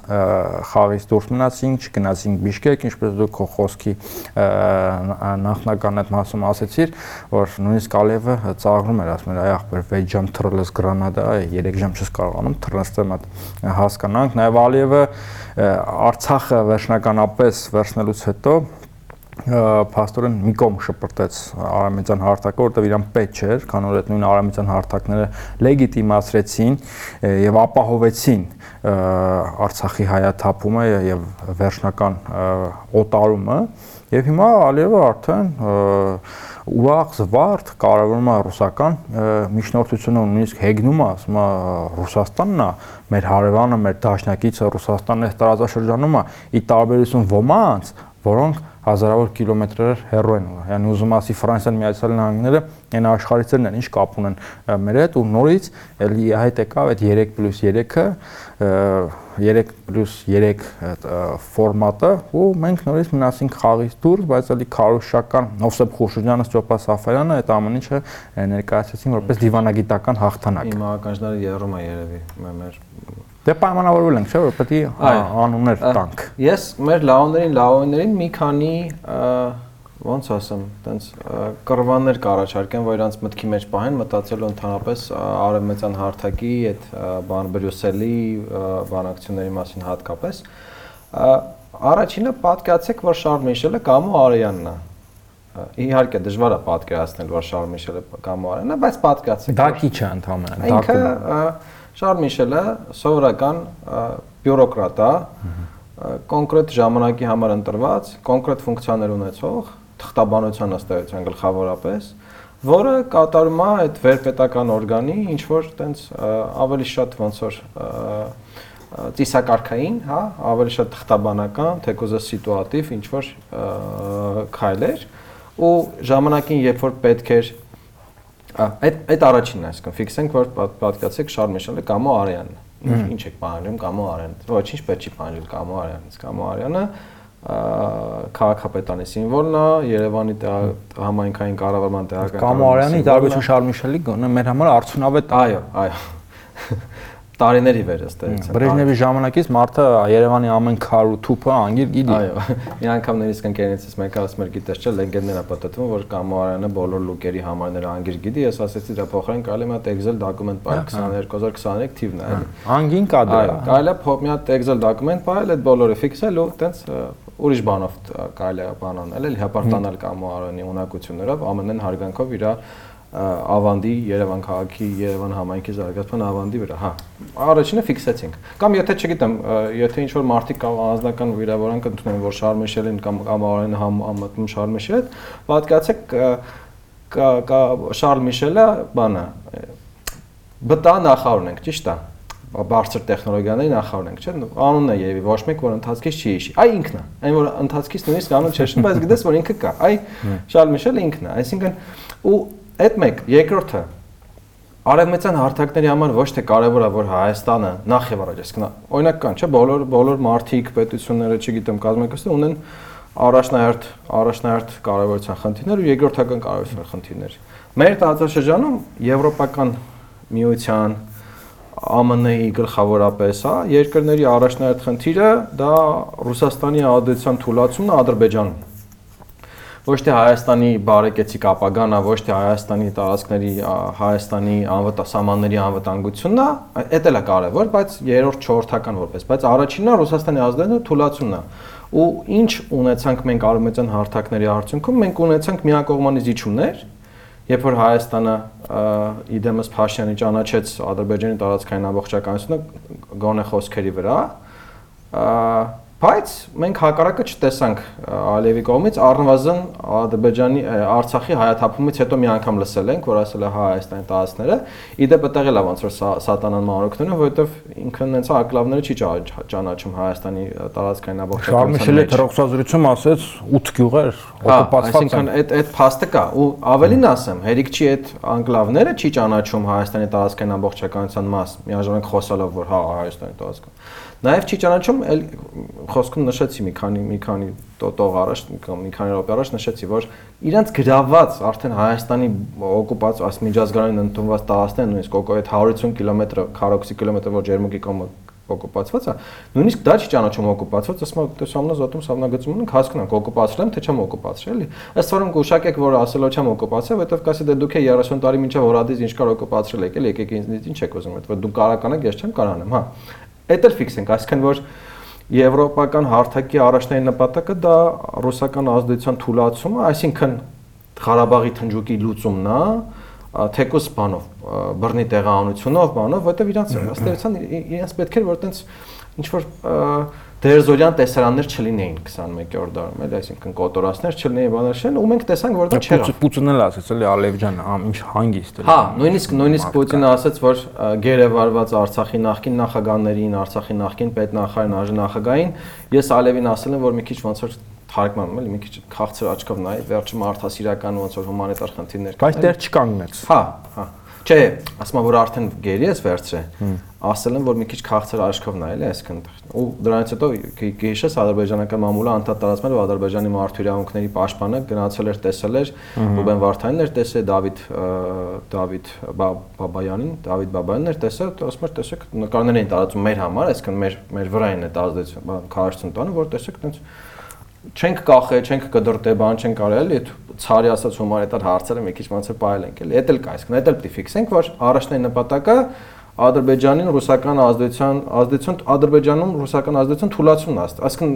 խաղից դուրս մնացինք, չգնացինք Բիշկեք, ինչպես դու քո խոսքի նախնական այդ մասում ասեցիր, որ նույնիսկ Ալիևը ծաղրում էր, ասում էր, այ ախպեր 6 ժամ թռլես Գրանադա, 3 ժամ չես կարողանում թռնստեմ այդ հասկանանք, նաև Ալիևը Արցախը վերջնականապես վերցնելուց հետո փաստորեն մի կողմ շպրտեց արամեծան հարթակը, որտեղ իրան պետք չէր, քան որ այդ նույն արամեծան հարթակները լեգիտիմացրեցին եւ ապահովեցին Արցախի հայաթափումը եւ վերջնական օտարումը եւ հիմա Ալիևը արդեն ուրախ զվարթ կարևորում է ռուսական միջնորդությունը նույնիսկ հեգնում է ասում է Ռուսաստանն է մեր հարևանը մեր դաշնակիցը Ռուսաստանն է տարածաշրջանում է ի տարբերություն ոմանց որոնք հազարավոր կիլոմետրեր հեռու են։ Yəni ուզում ասի Ֆրանսիան Միացյալ Նահանգները այն աշխարհիցերն են, ինչ կապ ունեն մեր հետ ու նորից էլի հետ եկավ այդ 3+3-ը 3+3 ֆորմատը ու մենք նորից մնացինք խաղից դուրս, բայց էլի քարոշական Նովսեփ Խուրշուջյանը, Ստյոպա Սաֆարյանը այդ ամեն ինչը ներկայացրեցին որպես դիվանագիտական հաղթանակ։ Իմ ականջները երում է երևի մեր Դե պայմանավորվել ենք, չէ՞, որ պետք է անուններ տանք։ Ես մեր լաոներին, լաոներին մի քանի ոնց ասեմ, տենց կռվաններ կառաջարկեմ, որ իրանց մտքի մեջ պահեն, մտածելու ընդհանրապես արևմտյան հարթակի այդ բան Բրյուսելի բանակցությունների մասին հատկապես։ Առաջինը պատկացեք, որ Շարլ Միշելը կամ Արյանն է իհարկե դժվար է պատկերացնել որ Շարլ Միշելը կամ Արյանն է, բայց պատկացեք։ Դա քիչ է ընդհանրապես։ Ինքը Շարլ Միշելը սովորական բյուրոկրատ է, կոնկրետ ժամանակի համար ընտրված, կոնկրետ ֆունկցիաներ ունեցող, թղթաբանության ըստեղության գլխավորապես, որը կատարում է այդ վերպետական օրգանի ինչ որ տենց ավելի շատ ոնց որ ծիսակարգային, հա, ավելի շատ թղթաբանական, թեկոզը սիտուատիվ ինչ որ քայլեր ու ժամանակին երբ որ պետք էր Այդ այդ առաջինն է, այսինքն ֆիքսենք, որ պատկացեք Շարլ Միշելը Կամո Արյանն։ Ինչ եք բանալում Կամո Արյան։ Ոչինչ պետք չի բանել Կամո Արյանից։ Կամո Արյանը քաղաքապետանի սիմվոլն է, Երևանի համայնքային կառավարման տեղական Կամո Արյանի տարբերություն Շարլ Միշելի գոնե մեր համար արդյունավետ այո, այո տարիների վեր ըստերից։ Բրեժնևի ժամանակից մարդը Երևանի ամեն քար ու թուփը անգիր գիտի։ Այո։ Մի անգամ նույնիսկ ընկերներից մեկը ասում էր գիտես չէ, լեգենդներ է պատտվում, որ Կամարյանը բոլոր լուկերի համարները անգիր գիտի, ես ասեցի դա փոխարեն կարելի է մի Excel դոկումենտ բայ 22023 թիվն է, էլի։ Անգին կա դա։ Այո, կարելի է մի հատ Excel դոկումենտ բայել, այդ բոլորը ֆիքսել ու տենց ուրիշ բանով կարելի է բան անել, էլի հապարտանալ Կամարյանի ունակություններով, ամենեն հարգանքով իր ավանդի Երևան քաղաքի Երևան համայնքի զարգացման ավանդի վրա, հա։ Առաջինը ֆիքսեցինք։ Կամ եթե չգիտեմ, եթե ինչ որ մարտիկ կամ անձնական վիրավորանք ընդունեն, որ Շարլ Միշելին կամ Ամարեն համ ամտնում Շարլ Միշելը, պատկացեք կա կա Շարլ Միշելը բանը բտա նախարարն ենք, ճիշտ է բարձր տեխնոլոգիաների նախարարն ենք, չէ՞։ Անունն է երևի ոչ մեկ որ ընթացքից չի հիշի։ Այ ինքն է։ Այն որ ընթացքից նույնիսկ անուն չէ, բայց գիտես որ ինքը կա։ Այ Շարլ Միշելը ինքն է։ Այսինքն ու Այդ մեկ, երկրորդը արևմտյան հարթակների համար ոչ թե կարևոր է որ Հայաստանը նախ եւ առաջ, այսինքն օրինակ կան, չէ, բոլոր բոլոր մարտիկ պետությունները, չգիտեմ, կազմակերպությունները ունեն առաջնահերթ առաջնահերթ կարևորության խնդիրներ ու երկրորդական կարևորության խնդիրներ։ Մեր տարածաշրջանում եվրոպական միության ԱՄՆ-ի գլխավորապես, հա, երկրների առաջնահերթ խնդիրը դա Ռուսաստանի ադեցիան թուլացումն է Ադրբեջանում ոչ թե Հայաստանի բարեկեցիկ ապագան ոչ թե Հայաստանի տարածքների, Հայաստանի անվտանգների անվտանգությունն է, դա էլ է կարևոր, բայց երրորդ, չորրորդական որպես, բայց առաջինն է Ռուսաստանի ազդենը թուլացումն է։ Ու ինչ ունեցանք մենք արմենցիան հարթակների արդյունքում, մենք ունեցանք միակողմանի զիջումներ, երբ որ Հայաստանը իդեմս Փաշյանի ճանաչեց Ադրբեջանի տարածքային ամբողջականությունը գոնե խոսքերի վրա, Բայց մենք հակառակը չտեսանք Ալիևի կողմից. Առնվազն Ադրբեջանի Արցախի հայաթափումից հետո մի անգամ լսել ենք, որ ասել է հա Հայաստանի տարածքները, իդեպ այդտեղ էլ ոնց որ սատանան մանրուքներն, որովհետև ինքը նենց ակլավները չի ճանաչում Հայաստանի տարածքային ամբողջական։ Շարմիշելը թրոքսազրույցում ասեց 8 գյուղեր օկուպացված են։ Այսինքն այդ այդ փաստը կա ու ավելին ասեմ, հերիք չի այդ անկլավները չի ճանաչում Հայաստանի տարածքային ամբողջականության մաս, միաժամանակ խոսալով որ հա Հայաստանի տարածքը Նաև չի ճանաչում, այլ խոսքում նշեցի մի քանի մի քանի տող առաջ կամ մի քանի րոպե առաջ նշեցի, որ իրանց գրաված արդեն Հայաստանի օկուպած աս միջազգային ընդունված տարածքներն նույնիսկ այդ 150 կիլոմետր քառոքսի կիլոմետր որ Ջերմուկի կողմը օկուպացված է, նույնիսկ դա չի ճանաչում օկուպացված, ասում եմ, դե սամնա զոտում սամնա գծում ունենք, հասկանանք օկուպացրել եմ, թե չեմ օկուպացրել, էլի։ Ըստ որում գուշակեք, որ ասելով չեմ օկուպացել, որովհետև կասի դե դուք 30 տարի մինչև հորադից ինչ կար օկուպացրել եք, էլի, եկեք ինձնից ինչ եք ուզում, որովհետև դու կարական եք, ես չեմ կարանեմ, հա։ Էդ էլ ֆիքս ենք, այսինքն որ եվրոպական հարթակի առաջնային նպատակը դա ռուսական ազդեցության թույլատումը, այսինքն Ղարաբաղի թնջուկի լուծումն է, թեկուս բանով, բռնի տեղահանությունով, բանով, որտեվ իրանց ըստ էության իրենց պետք էր որ տենց ինչ որ դերզորյան տեսարաններ չլինեին 21-րդ դարում, էլի, այսինքն կոտորածներ չլինեին, բաներ չեն, ու մենք տեսանք, որ դա չեղավ։ Պուտինն էլ ասաց, էլի Ալև ջան, ինչ հանգիստ էլի։ Հա, նույնիսկ նույնիսկ Պուտինը ասաց, որ գերեվարված Արցախի նախկին նախագահներին, Արցախի նախկին պետնախարարին, արժանախագահային, ես Ալևին ասել եմ, որ մի քիչ ոնց որ թարգմանում էլի մի քիչ քաղցր աչքով նայ, վերջը մարդասիրական ոնց որ հումանիտար խնդիրներ կան։ Բայց դեռ չկանգնեց։ Հա, հա։ Չէ, ասում եմ որ արդեն գերի ես վերցրել ասել են որ մի քիչ քաղցր աշկով նայել է այսքան ու դրանից հետո գիշես ադրբեջանական մամուլը անդադ տարածվել որ ադրբեջանի մարդու իրավունքների պաշտպանը գնացել էր տեսել էր Ռուբեն Վարդանին էր տեսել Դավիթ Դավիթ Բաբայանին Դավիթ Բաբայանին էր տեսել ասում էր տեսեք նկարներ էին տարածում մեր համար այսքան մեր մեր վրային է ազդեցություն քարշցուն տանը որ տեսեք այնց չենք կախե, չենք կդրտե, բան չենք արել, այդ ցարի ասած հումանիտար հարցերը մի քիչ ոնց է ողել ենք էլի։ Էդ էլ կա, իսկ դա էլ պիտի ֆիքսենք, որ առաջնային նպատակը Ադրբեջանին ռուսական ազդեցության ազդեցություն Ադրբեջանում ռուսական ազդեցություն թույլատությունն է։ Այսինքն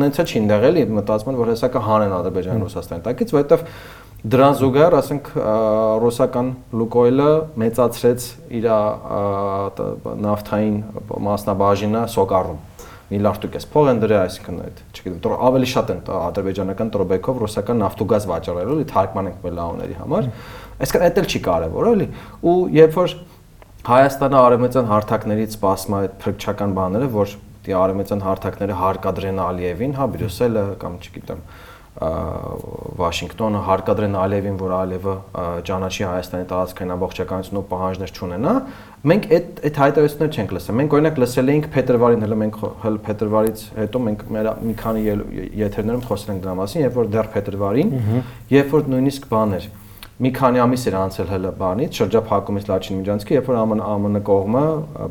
նենց է չի ընդեղ էլի մտածում են որ հեսա կհանեն Ադրբեջանի Ռուսաստանի տակից, որովհետև դրան զուգահեռ ասենք ռուսական Լուկոյլը մեծացրեց իր նավթային մասնաբաժինը սոկառում միլիարդ էս փող են դրել, այսինքն այդ, չգիտեմ, ավելի շատ են ադրբեջանական տրոբեկով ռուսական նավթուգազ վաճառելու, էլի թարգմանենք մեր լաոների համար։ Այսինքն այդ էլ չի կարևոր, էլի։ Ու երբ որ Հայաստանը արևմտյան հարթակներից սպասում է այդ փրկչական բաները, որ դի արևմտյան հարթակները հարկադրեն Ալիևին, հա Բրյուսելը կամ չգիտեմ Վաշինգտոնը հարկադրեն Ալիևին, որ Ալիևը ճանաչի Հայաստանի տարածքային ամբողջականություն ու պահանջներ չունենա, մենք այդ այդ հայտարարություններ չենք լսել։ Մենք օրինակ լսել էինք փետրվարին, հələ մենք հələ փետրվարից հետո մենք մեր մի քանի եթերներում խոսել ենք դրա մասին, երբ որ դեռ փետրվարին, երբ որ նույնիսկ բաներ մի քանի ամիս էր անցել հələ բանից, շրջափակումից Լաչին Միջանցկի, երբ որ ԱՄՆ ԱՄՆ կողմը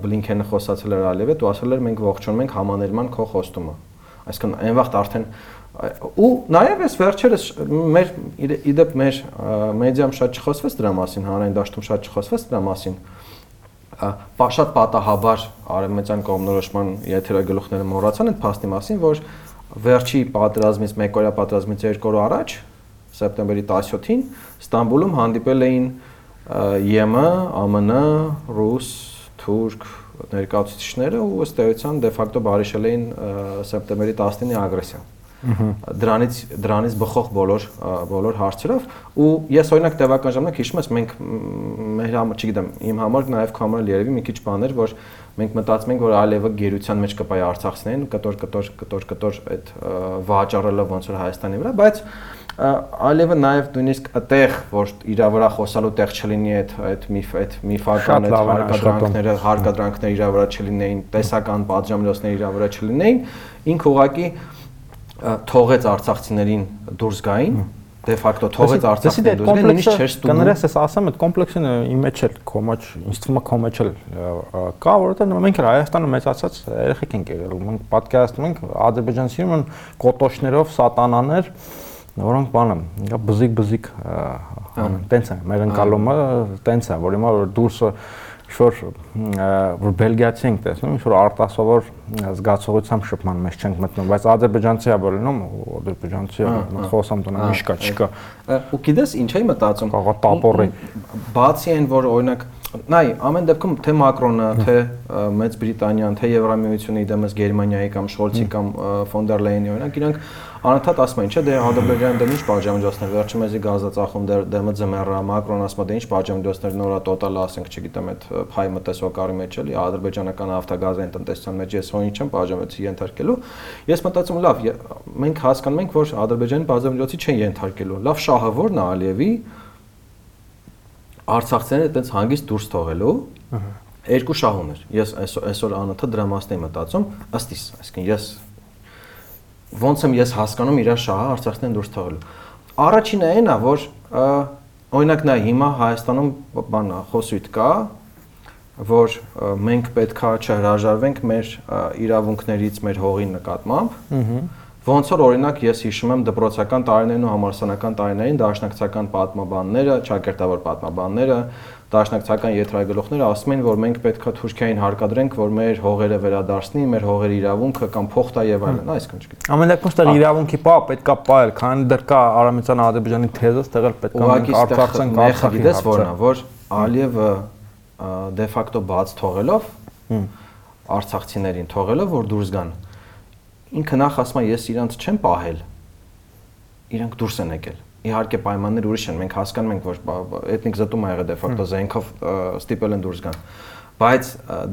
Բլինքենը խոսացել էր Ալիևը, ու ասել էր մենք ողջունում ենք համաներման քո խոստումը։ Այսինքն այն վաղտ արդեն ու նաև էս վերջերս մեր իդեպ մեր մեդիամ շատ չխոսվեց դրա մասին, հանրային դաշտում շատ չխոսվեց դրա մասին շատ պատահաբար արևմտյան կողմնորոշման եթերագլուխները մոռացան այդ փաստի մասին, որ վերջի պատերազմից, մեկօրյա պատերազմից երկու օր առաջ սեպտեմբերի 17-ին Ստամբուլում հանդիպել էին ԵՄ, ԱՄՆ, ռուս, թուրք ներկայացուցիչները ու ըստ էության դե ֆակտո բարիշել էին սեպտեմբերի 19-ի ագրեսիան դրանից դրանից բխող բոլոր բոլոր հարցերով ու ես օրինակ տևական ժամանակ հիշում ես մենք մեր համար չգիտեմ իմ համար նաև քո համար երևի մի քիչ բաներ որ մենք մտածում ենք որ Ալիևը գերության մեջ կպայ Արցախցնեն կտոր կտոր կտոր կտոր այդ վաճառելը ոնց որ Հայաստանի վրա բայց Ալիևը նաև նույնիսկ այդեղ որ իր վրա խոսալու տեղ չլինի այդ այդ միֆ այդ միֆական այդ հարկադրանքները հարկադրանքները իր վրա չլինեին տեսական պատժամիջոցները իր վրա չլինեին ինքը ուղակի թողեց արցախցիներին դուրս գային դե ֆակտո թողեց արցախցիներին դուրս գային նույնիսկ չէր ստուգում կներես ես ասեմ այդ կոմպլեքսը իմ մեջ էլ կոմաչ ինձ թվում է կոմաչ էլ կա որովհետեւ մենք Հայաստանը մեծացած երեխեք ենք եղել մենք պատկերացնում ենք ադրբեջան սիրում են կոտոշներով սատանաներ որոնք բանը բզիկ բզիկ տենց է մեր ընկալումը տենց է որ հիմա որ դուրսը ինչ-որ որ բելգիացի ենք տեսնում, ինչ-որ արտասովոր զգացողությամբ շփման մեջ չենք մտնում, բայց ադրբեջանցի է բոլնում, ադրբեջանցի է խոսամ տնա միշկա չկա։ Ու գիտես ինչ էի մտածում։ Կաղա տապորի։ Բացի այն, որ օրինակ նայ ամեն դեպքում թե Մակրոնը, թե Մեծ Բրիտանիան, թե Եվրամիությունը իդեմս Գերմանիայի կամ Շոլցի կամ Ֆոնդեր Լեյնի օրինակ իրանք անընդհատ ասում են, չէ, դե Ադրբեջանը դեմ ինչ պատժամիջոցներ, վերջը մեզի գազը ծախում դեր դեմը ձմեռա, Մակրոն ասում է դե ինչ պատժամիջոցներ նորա տոտալ ասենք, չգիտեմ, այդ փայ մտեսվակարի մեջ էլի ադրբեջանական ավտոգազային տնտեսության մեջ ես հոնի չեմ պատժամիջոցի ենթարկելու։ Ես մտածում լավ, մենք հասկանում ենք, որ Ադրբեջանը պատժամիջոցի չեն ենթարկելու։ Լավ շահը ո՞րն է Ալիևի Արցախցիները այտենց հանգիստ դուրս թողելու երկու շահ ուներ։ Ես այսօր անընդհատ դրա մասն եմ մտածում, ըստ իս, այսինքն ես ոնց եմ ես հասկանում իր շահը Արցախցիներն դուրս թողելու։ Առաջինը այն է, որ օրինակ նա հիմա Հայաստանում բանա խոսույթ կա, որ մենք պետքա չհրաժարվենք մեր իրավունքներից մեր հողի նկատմամբ։ Ահա Ոնց որ օրինակ ես հիշում եմ դպրոցական տարիներին ու համալսարանական տարիներին դաշնակցական պատմաբանները, ճակերտավոր պատմաբանները, դաշնակցական եթրայգլուխները ասում են, որ մենք պետքա Թուրքիային հարկադրենք, որ մեր հողերը վերադարձնի, մեր հողերի իրավունքը կամ փոխտա եւ այլն, այսքան չգիտեմ։ Ամենակում ստեղ իրավունքի պա պետքա պայել, քանի դեռ կա Արամեծան Ադրբեջանի թեզը, ստեղ էլ պետքա մենք Արցախցեն Արցախի դες որնա, որ Ալիևը դե ֆակտո բաց թողելով արցախցիներին թողելով որ դուրս գան ինքը նախ ասում է ես իրանց չեմ պահել իրանք դուրս են եկել իհարկե պայմաններ ուրիշ են մենք հասկանում ենք որ էթնիկ զտում ա եղել դե ֆակտո զենքով ստիպել են դուրս գան բայց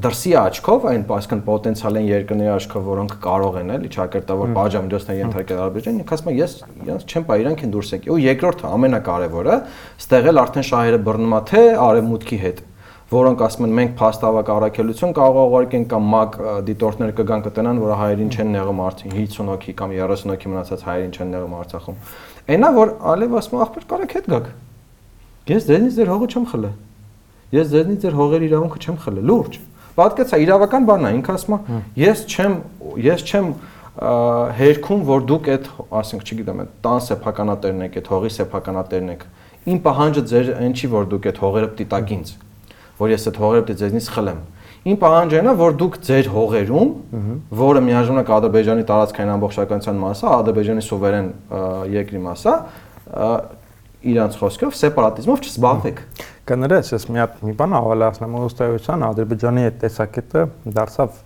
դրսի աչքով այն այսքան պոտենցիալ են երկրների աչքով որոնք կարող են էլի ճակերտավոր բաժամիջոցներ ենթարկել Ադրբեջանին ինքը ասում է ես իրանց չեմ պա իրանք են դուրս եկել ու երկրորդը ամենակարևորը ստեղել արդեն շահերը բռնումա թե արևմուտքի հետ որոնք ասում են մենք փաստավակ առաքելություն կարող ուղարկենք կամ մակ դիտորդներ կգան կտնան, որ հայերին չեն նեղում արդեն 50 հոգի կամ 30 հոգի մնացած հայերին չեն նեղում Արցախում։ Այնա որ Ալև ասում ախպեր կարեք հետ գաք։ Ես ձեզնից ձեր հողը չեմ խլել։ Ես ձեզնից ձեր հողերի իրավունքը չեմ խլել, լուրջ։ Պատկեցա իրավական բանն է, ինքը ասում է, ես չեմ ես չեմ հերքում, որ դուք այդ, ասենք, չգիտեմ, այդ տան սեփականատերն եք, այդ հողի սեփականատերն եք։ Իմ պահանջը ձեր այն չի, որ դուք այդ հողերը պիտակ ինձ որ ես այդ հողերը է ձեզնից խլեմ։ Իմ պահանջը է, որ դուք ձեր հողերում, որը միաժամանակ Ադրբեջանի տարածքային ամբողջականության մասը, Ադրբեջանի սուվերեն երկրի մասը, իրանց խոսքով սեպարատիզմով չզբաղվեք։ Կներես, ես մի հատ մի բան ավելացնեմ ըստեղության Ադրբեջանի այդ տեսակետը դարձավ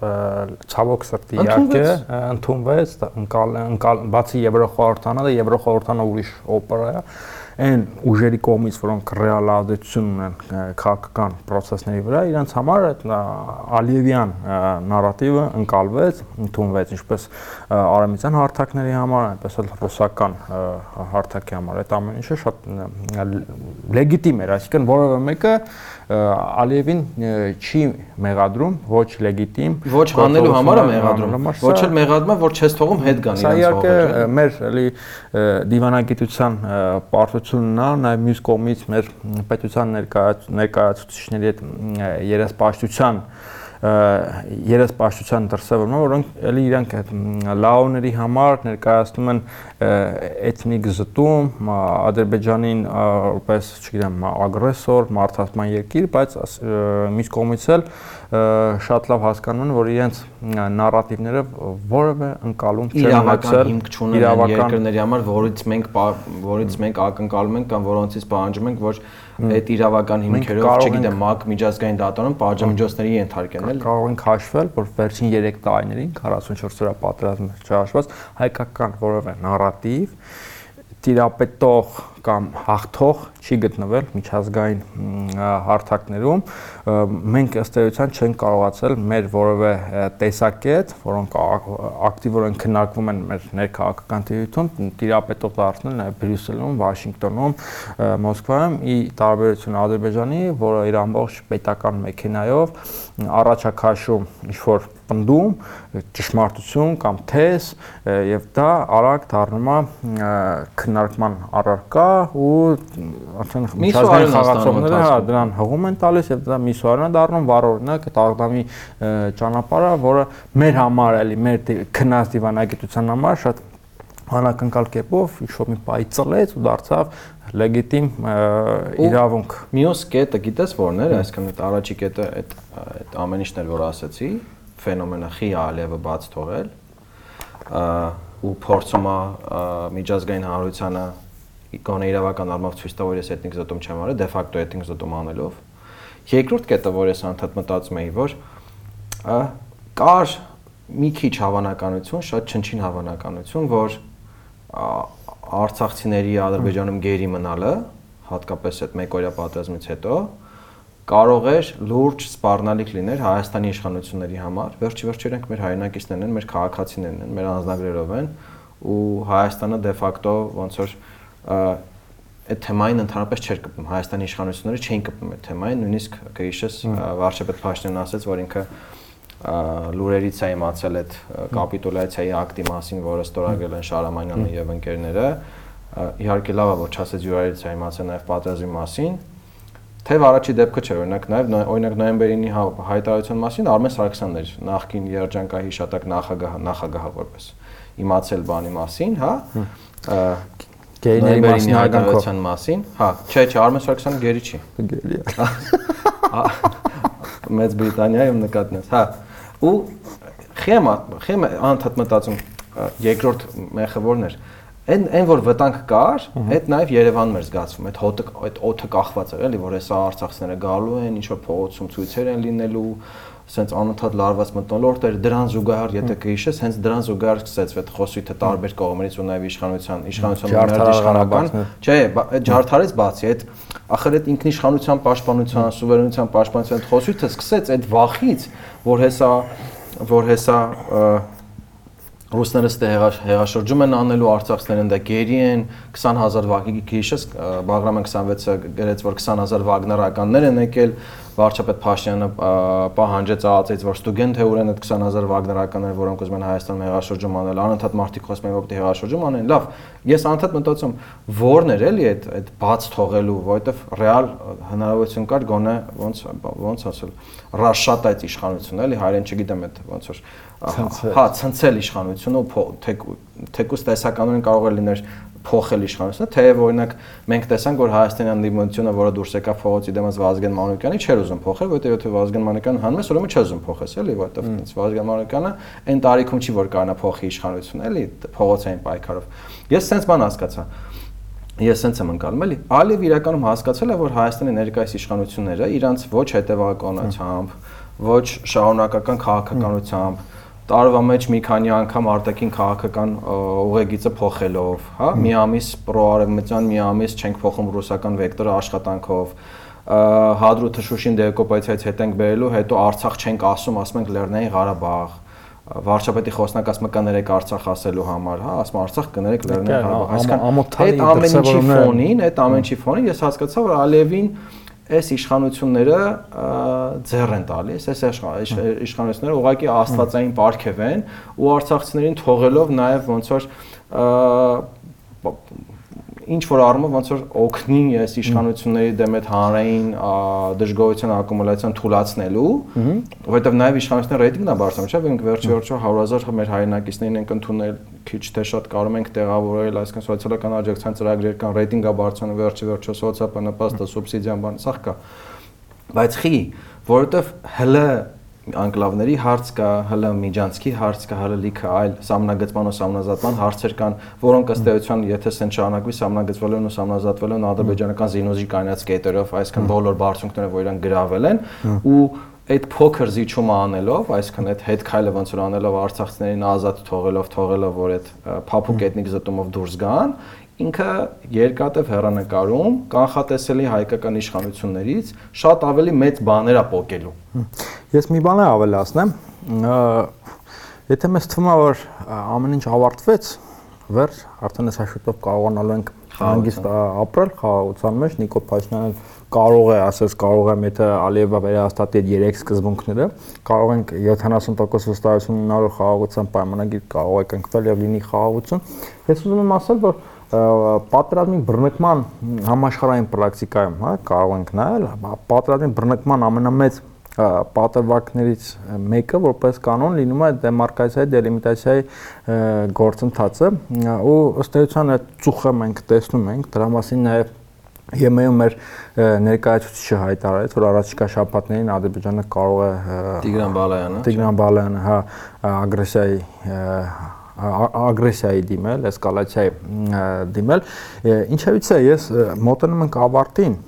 ցավոք սրտի իհարկե ընդունվեց, ընկալ բացի Եվրոխորհրդանը, Եվրոխորհրդանը ուրիշ օպերա է այն ուժերի կողմից, որոնք ռեալ ազդեցություն ունեն քաղաքական process-ների վրա, իրենց համար այդ Ալիևյան նարատիվը ընկալվեց, ընդունվեց ինչպես արամիցյան հարթակների համար, այնպես էլ ռուսական հարթակի համար։ Այդ ամեն ինչը շատ լեգիտիմ էր, այսինքն որևէ մեկը Ալիևին չի մեղադրում, ոչ լեգիտիմ, ոչ հանելու համար է մեղադրում, ոչ էլ մեղադրում է, որ չես թողում հետ գան իրենց հողերը։ Սա իհարկե մեր էլի դիվանագիտության պարտությունն է, նաև մյուս կողմից մեր պետության ներկայացուցիչների հետ երեսպաշտության երեսպաշտության դրսևորումը, որոնք էլի իրանք այդ լաոների համար ներկայացնում են էթնիկ զտում, Ադրբեջանին որպես, չգիտեմ, ագրեսոր, մարդասման երկիր, բայց մյուս կողմից էլ շատ լավ հասկանում են, որ իրենց նարատիվները որևէ ընկալում չեն ունեցել հիմք չունեն երկրների համար, որից մենք որից մենք ակնկալում ենք կամ որոնցից պահանջում ենք, որ այդ իրավական հիմքերով, չգիտեմ, ՄԱԿ միջազգային դատարանում պատժամիջոցների ենթարկեն, էլ կարող ենք հաշվել, որ վերջին 3 տարիներին 44 օրյա պատերազմը չհաշված հայկական որևէ նարատիվ տիրապետող կամ հաղթող չի գտնվել միջազգային հարթակներում մենք ըստ էության չեն կարողացել մեր որևէ տեսակետ, որոնք ակտիվորեն քննարկվում են մեր ներքաղաքական տիրույթում, տիրապետող դարձնել նաև Բրյուսելում, Վաշինգտոնում, Մոսկվայում՝ ի տարբերություն Ադրբեջանի, որը իր ամբողջ պետական մեքենայով առաջակաշում ինչ որ պնդում, ճշմարտություն կամ թես եւ դա արագ դառնում է քննարկման առարկա ու արդեն միջազգային խաղացողները հա դրան հողում են տալիս եւ դա միսուարն է դառնում վառօրինակ այդ աղդամի ճանապարհը, որը մեր համար էլի մեր քնած դիվանագիտության համար շատ հանակնկալ կերպով ինչ-որ մի պայ ծլեց ու դարձավ լեգիտիմ իրավունք։ Մյուս կետը գիտես որն էր, այսինքն այդ առաջի կետը այդ այդ ամեն ինչն էր որ ասացի, ֆենոմենը խի ալևը բաց թողել ու փորձում է միջազգային հանրությանը գոնե իրավական առումով ցույց տա որ ես էթնիկ զտում չեմ արել, դե ֆակտո էթնիկ զտում անելով երկրորդ կետը, որ ես անդադ մտածում էի, որ կար մի քիչ հավանականություն, շատ չնչին հավանականություն, որ արցախցիների Ադրբեջանում գերի մնալը, հատկապես այդ մեկօրյա պատերազմից հետո, կարող էր լուրջ սպառնալիք լիներ Հայաստանի իշխանությունների համար։ Վերջի վերջերն ենք մեր հայրենակիցներն են, մեր քաղաքացիներն են, մեր անձնագրերով են ու Հայաստանը դե ֆակտո ոնց որ այդ թեմային ընդհանրապես չէր կպում։ Հայաստանի իշխանությունները չէին կպում այդ թեմային, նույնիսկ կհիշես վարչապետ Փաշինյանն ասաց, որ ինքը լուրերից է իմացել այդ կապիտուլյացիայի ակտի մասին, որը ստորագրել են Շարամանյանը եւ ընկերները։ Իհարկե լավ է, որ չասեց յուրայից է իմացել նաեւ պատերազմի մասին, Թեև առաջի դեպքը չէ, օրինակ նաև օրինակ նոյեմբերինի հա, հայտարարության մասին Արմեն Սարգսյանն էր նախկին երջանկայի հիշատակ նախագահ նախագահ որպես իմացել բանի մասին, հա գերիների մասին հայտարարության մասին, հա, չէ, չէ, Արմեն Սարգսյանը գերի չի։ Գերի է։ (laughs) Մեծ Բրիտանիայում նկատնես, հա։ Ու խեմ խեմ անդադ մտածում երկրորդ մեխը որն էր այն այն որ վտանգ կար, այդ նաև Երևանում էր զգացվում, այդ հոտը այդ օթը կախված էր, էլի, որ հեսա արցախցիները գալու են, ինչ որ փողոցում ցույցեր են լինելու, սենց անընդհատ լարված մտնոլորտ էր դրան զուգահեռ եթե կհիշես հենց դրան զուգահեռ սկսեց այդ խոսույթը տարբեր կողմերից ու նաև իշխանության իշխանության մեր իշխանական չէ այդ ջարդարից բացի այդ ախր այդ ինքնիշխանության պաշտպանության սուվերենության պաշտպանության խոսույթը սկսեց այդ վախից որ հեսա որ հեսա ռուսները ստե հեղաշրջում են անելու արցախցիներն դա գերի են 20000 վագի գիշես Բաղրամը 26-ը գրեց որ 20000 վագներականներ են եկել վարչապետ Փաշինյանը պահանջեց ԱԱՑ-ից որ ստուգեն թե ուր են այդ 20000 վագներականները որոնք ուզում են Հայաստանում հեղաշրջում անել անընդհատ մարդիկ խոսում են որ պետք է հեղաշրջում անեն լավ ես անընդհատ մտածում ո՞րն էր էլի այդ այդ բաց թողելու որովհետև ռեալ հնարավորություն կար գոնե ոնց ոնց ասել ռաշատայց իշխանություն էլի հայերեն չգիտեմ այդ ոնց որ հա ցնցել իշխանությունը թեկուս տեսականորեն կարող է լիներ փոխել իշխանությունը, թեև օրինակ մենք տեսանք, որ Հայաստանյան դիմությունը, որը դուրս եկավ փողոցի դեմս Վազգեն Մանուկյանի, չէր ուզում փոխել, որովհետև եթե Վազգեն Մանուկյանը հանում ես, ուրեմն չես ուզում փոխես, էլի, որովհետև ինձ Վազգեն Մանուկյանը այն տարիքում չի, որ կանա փոխի իշխանությունը, էլի, փողոցային պայքարով։ Ես sense բան հասկացա ես sense եմ անցալում էլի Ալիև իրականում հասկացել է որ Հայաստանի ներկայիս իշխանությունները իրանց ոչ հետևականությամբ ոչ շահունակական քաղաքականությամբ տարվա մեջ մի քանի անգամ արտաքին քաղաքական ուղեգիծը փոխելով, հա, մի ամիս պրոարևմտյան, մի ամիս չենք փոխում ռուսական վեկտորը աշխատանքով, հադրութը Շուշին դեկոպացիայից հետ ենք բերելու, հետո Արցախ չենք ասում, ասում ենք Լեռնային Ղարաբաղ վարչապետի խոսնակ ասում է կներեք Արցախ ասելու համար, հա, ասում Արցախ կներեք Լեռնային Ղարաբաղ։ Այսինքն այդ ամեն ինչի ֆոնին, այդ ամեն ինչի ֆոնին ես հասկացա, որ Ալիևին այս իշխանությունները ձեռ են տալիս, այս իշխանությունները ուղղակի աստվածային պարգև են ու արցախցիներին թողելով նաև ոնց որ ինչ որ առումով ոնց որ օգնի այս իշխանությունների դեմ այդ հանրային դժգոհության ակումուլյացիան թույլատնելու, որովհետև նաև իշխանությունների ռեյտինգն է բարձրանում, չէ՞, մենք վերջ վերջո 100.000 մեր հայրենակիցներին ենք ընդունել, քիչ թե շատ կարող ենք տեղավորել, այսինքն սոցիալական աջակցության ծրագրեր կան, ռեյտինգը բարձրանում, վերջի վերջո սոցիալական նպաստը, սուբսիդիան բան, սա կա։ Բայց խի, որովհետև հələ անկլավների հարց կա, հələ միջանցքի հարց կա, հələ լիքը այլ սամնագծման ու սամնազատման հարցեր կան, որոնք ըստ էության, եթե սեն շարունակվի սամնագծվել են ու սամնազատվել են ադրբեջանական զինոզի կանած կետերով, այսինքն բոլոր բարձունքները, որ իրան գրավել են ու այդ փոքր զիջումը անելով, այսինքն այդ հետ քայլը ոնց որ անելով արցախցիներին ազատ թողելով, թողելով, որ այդ փափուկ էթնիկ զտումով դուրս գան, ինքը երկատև հերանեկարում կանխատեսելի հայկական իշխանություններից շատ ավելի մեծ բաներ է փոկելու։ Ես մի բան ավելացնեմ, եթե մեզ թվում է որ ամեն ինչ ավարտվեց, վերջ, արդեն այս հաշվով կարողանալու ենք հանգիստ ապրել խաղաղության մեջ, Նիկոլ Փաշինյանը կարող է, ասես կարող եմ, եթե Ալիևը վերահաստատի այդ երեք սկզբունքները, կարող ենք 70% վստահություն ունենալու խաղաղության պայմանագիր կարող է կնքվել եւ լինի խաղաղություն։ Ես ուզում եմ ասել, որ պատերազմի բռնկման համաշխարհային պրակտիկայում, հա, կարող ենք նայել, պատերազմի բռնկման ամենամեծ պատրվակներից մեկը որպես կանոն լինում է դեմարկացիայի դելիմիտացիայի գործընթացը ու ըստ էության այդ ծուխը մենք տեսնում ենք դրա մասին նաև ԵՄ-ում մեր ներկայացուցիչը հայտարարեց, որ առաջիկա շաբաթներին Ադրբեջանը կարող է Տիգրան Բալայանը Տիգրան Բալայանը, հա, ագրեսիայի ագրեսիայի դիմել, էսկալացիայի դիմել։ Ինչևից է ես մոտենում ենք ավարտին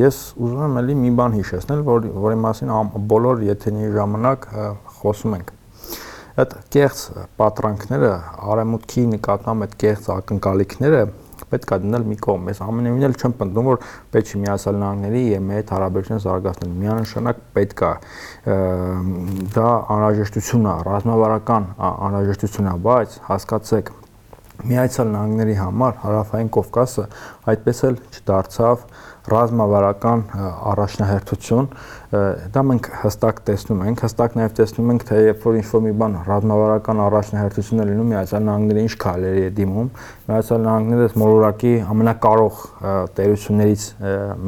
ես ուզում եմ ելի մի բան հիշեցնել, որ որի մասին բոլոր եթերի ժամանակ խոսում ենք այդ կեղծ պատրանքները, արեմուտքի նկատմամբ այդ կեղծ ակնկալիքները պետք է դնել մի կողմ։ Ես ամենևին էլ չեմ պնդում, որ պետք է Միացյալ Նահանգների եւ մեր հետ հարաբերությունը զարգացնել։ Միանշանակ պետք է դա անհրաժեշտություն է, ռազմավարական անհրաժեշտություն է, բայց հասկացեք, Միացյալ Նահանգների համար հարավային Կովկասը այդպես էլ չդարձավ ռազմավարական առաջնահերթություն դա մենք հստակ տեսնում ենք հստակ նաև տեսնում ենք թե երբ որ ինչ-որ մի բան ռազմավարական առաջնահերթություն է լինում Միացյալ Նահանգները ինչ քայլերի է դիմում Միացյալ Նահանգները մոլորակի ամենակարող տերություններից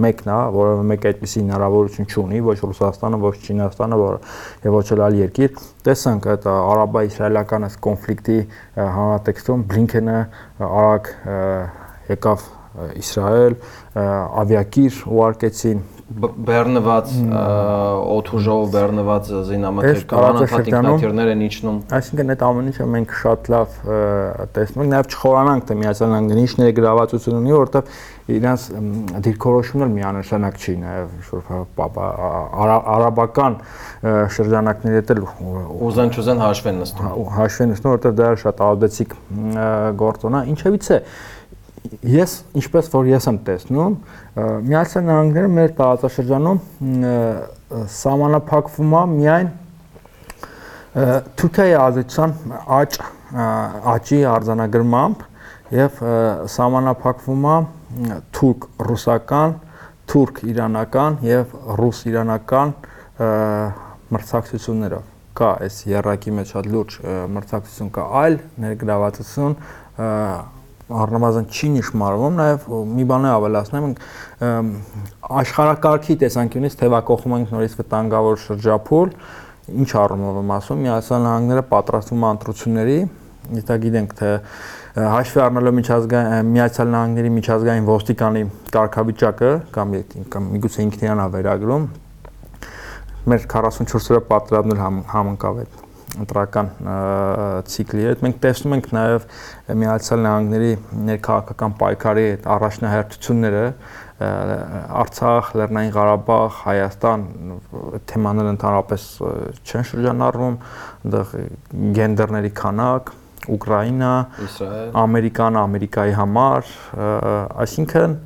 մեկն է որը մեկ այդպիսի հնարավորություն չունի ոչ Ռուսաստանը ոչ Չինաստանը որ եւ ոչ էլ այլ երկիր տեսանք այդ արաբա-իսրայելական այս կոնֆլիկտի համատեքստում Բլինքենը արագ եկավ Իսրայել ավիակիր ուղարկեցին բեռնված օթուժով բեռնված զինամթերք անընդհատ ինքնաթիռներ են իջնում այսինքն այդ ամեն ինչը մենք շատ լավ տեսնում ենք նաև չխորանանք թե միացյալ նահանգները ինչ ներգրավվածություն ունի որովհետև իրանց դիրքորոշումն էլ միանշանակ չի նաև որ արաբական շրջանակների հետ էլ ուզեն չուզեն հաշվեն նստում հաշվեն նստում որովհետև դա շատ ազդեցիկ գործոն է ինչևից է ես ինչպես որ ես եմ տեսնում, Միացյալ Նահանգները մեր տարածաշրջանում սահմանափակվում է միայն Թուրքիայի ազդեցության աճ աճի արձանագրմամբ եւ սահմանափակվում է թուրք-ռուսական, թուրք-իրանական եւ ռուս-իրանական մրցակցություններով կա այս երակի մեջ շատ լուրջ մրցակցություն կա այլ ներգրավվածություն առնվազն չի նշмарվում, նաև մի բան է ավելացնեմ, աշխարհակարգի տեսանկյունից թևակողում ենք նորից վտանգավոր շրջափուլ, ինչ առումով եմ ասում, միացյալ նահանգները պատրաստվում ընտրությունների, եթե գիտենք թե հաշվի առնելով միջազգային միացյալ նահանգների միջազգային ոստիկանի կարգավիճակը կամ կամ միգուցե ինքնին է վերագրում մեր 44-րդ պատրաստումն համընկավ այդ ընտրական ցիկլի հետ մենք տեսնում ենք նաև Միացյալ Նահանգների ներքաղաքական պայքարի այդ առաջնահերթությունները Արցախ, Լեռնային Ղարաբաղ, Հայաստան թեմաները ընդհանրապես չեն շրջանառվում, այնտեղ գենդերների քանակ, Ուկրաինա, Իսրայել, Ամերիկան, Ամերիկայի համար, այսինքն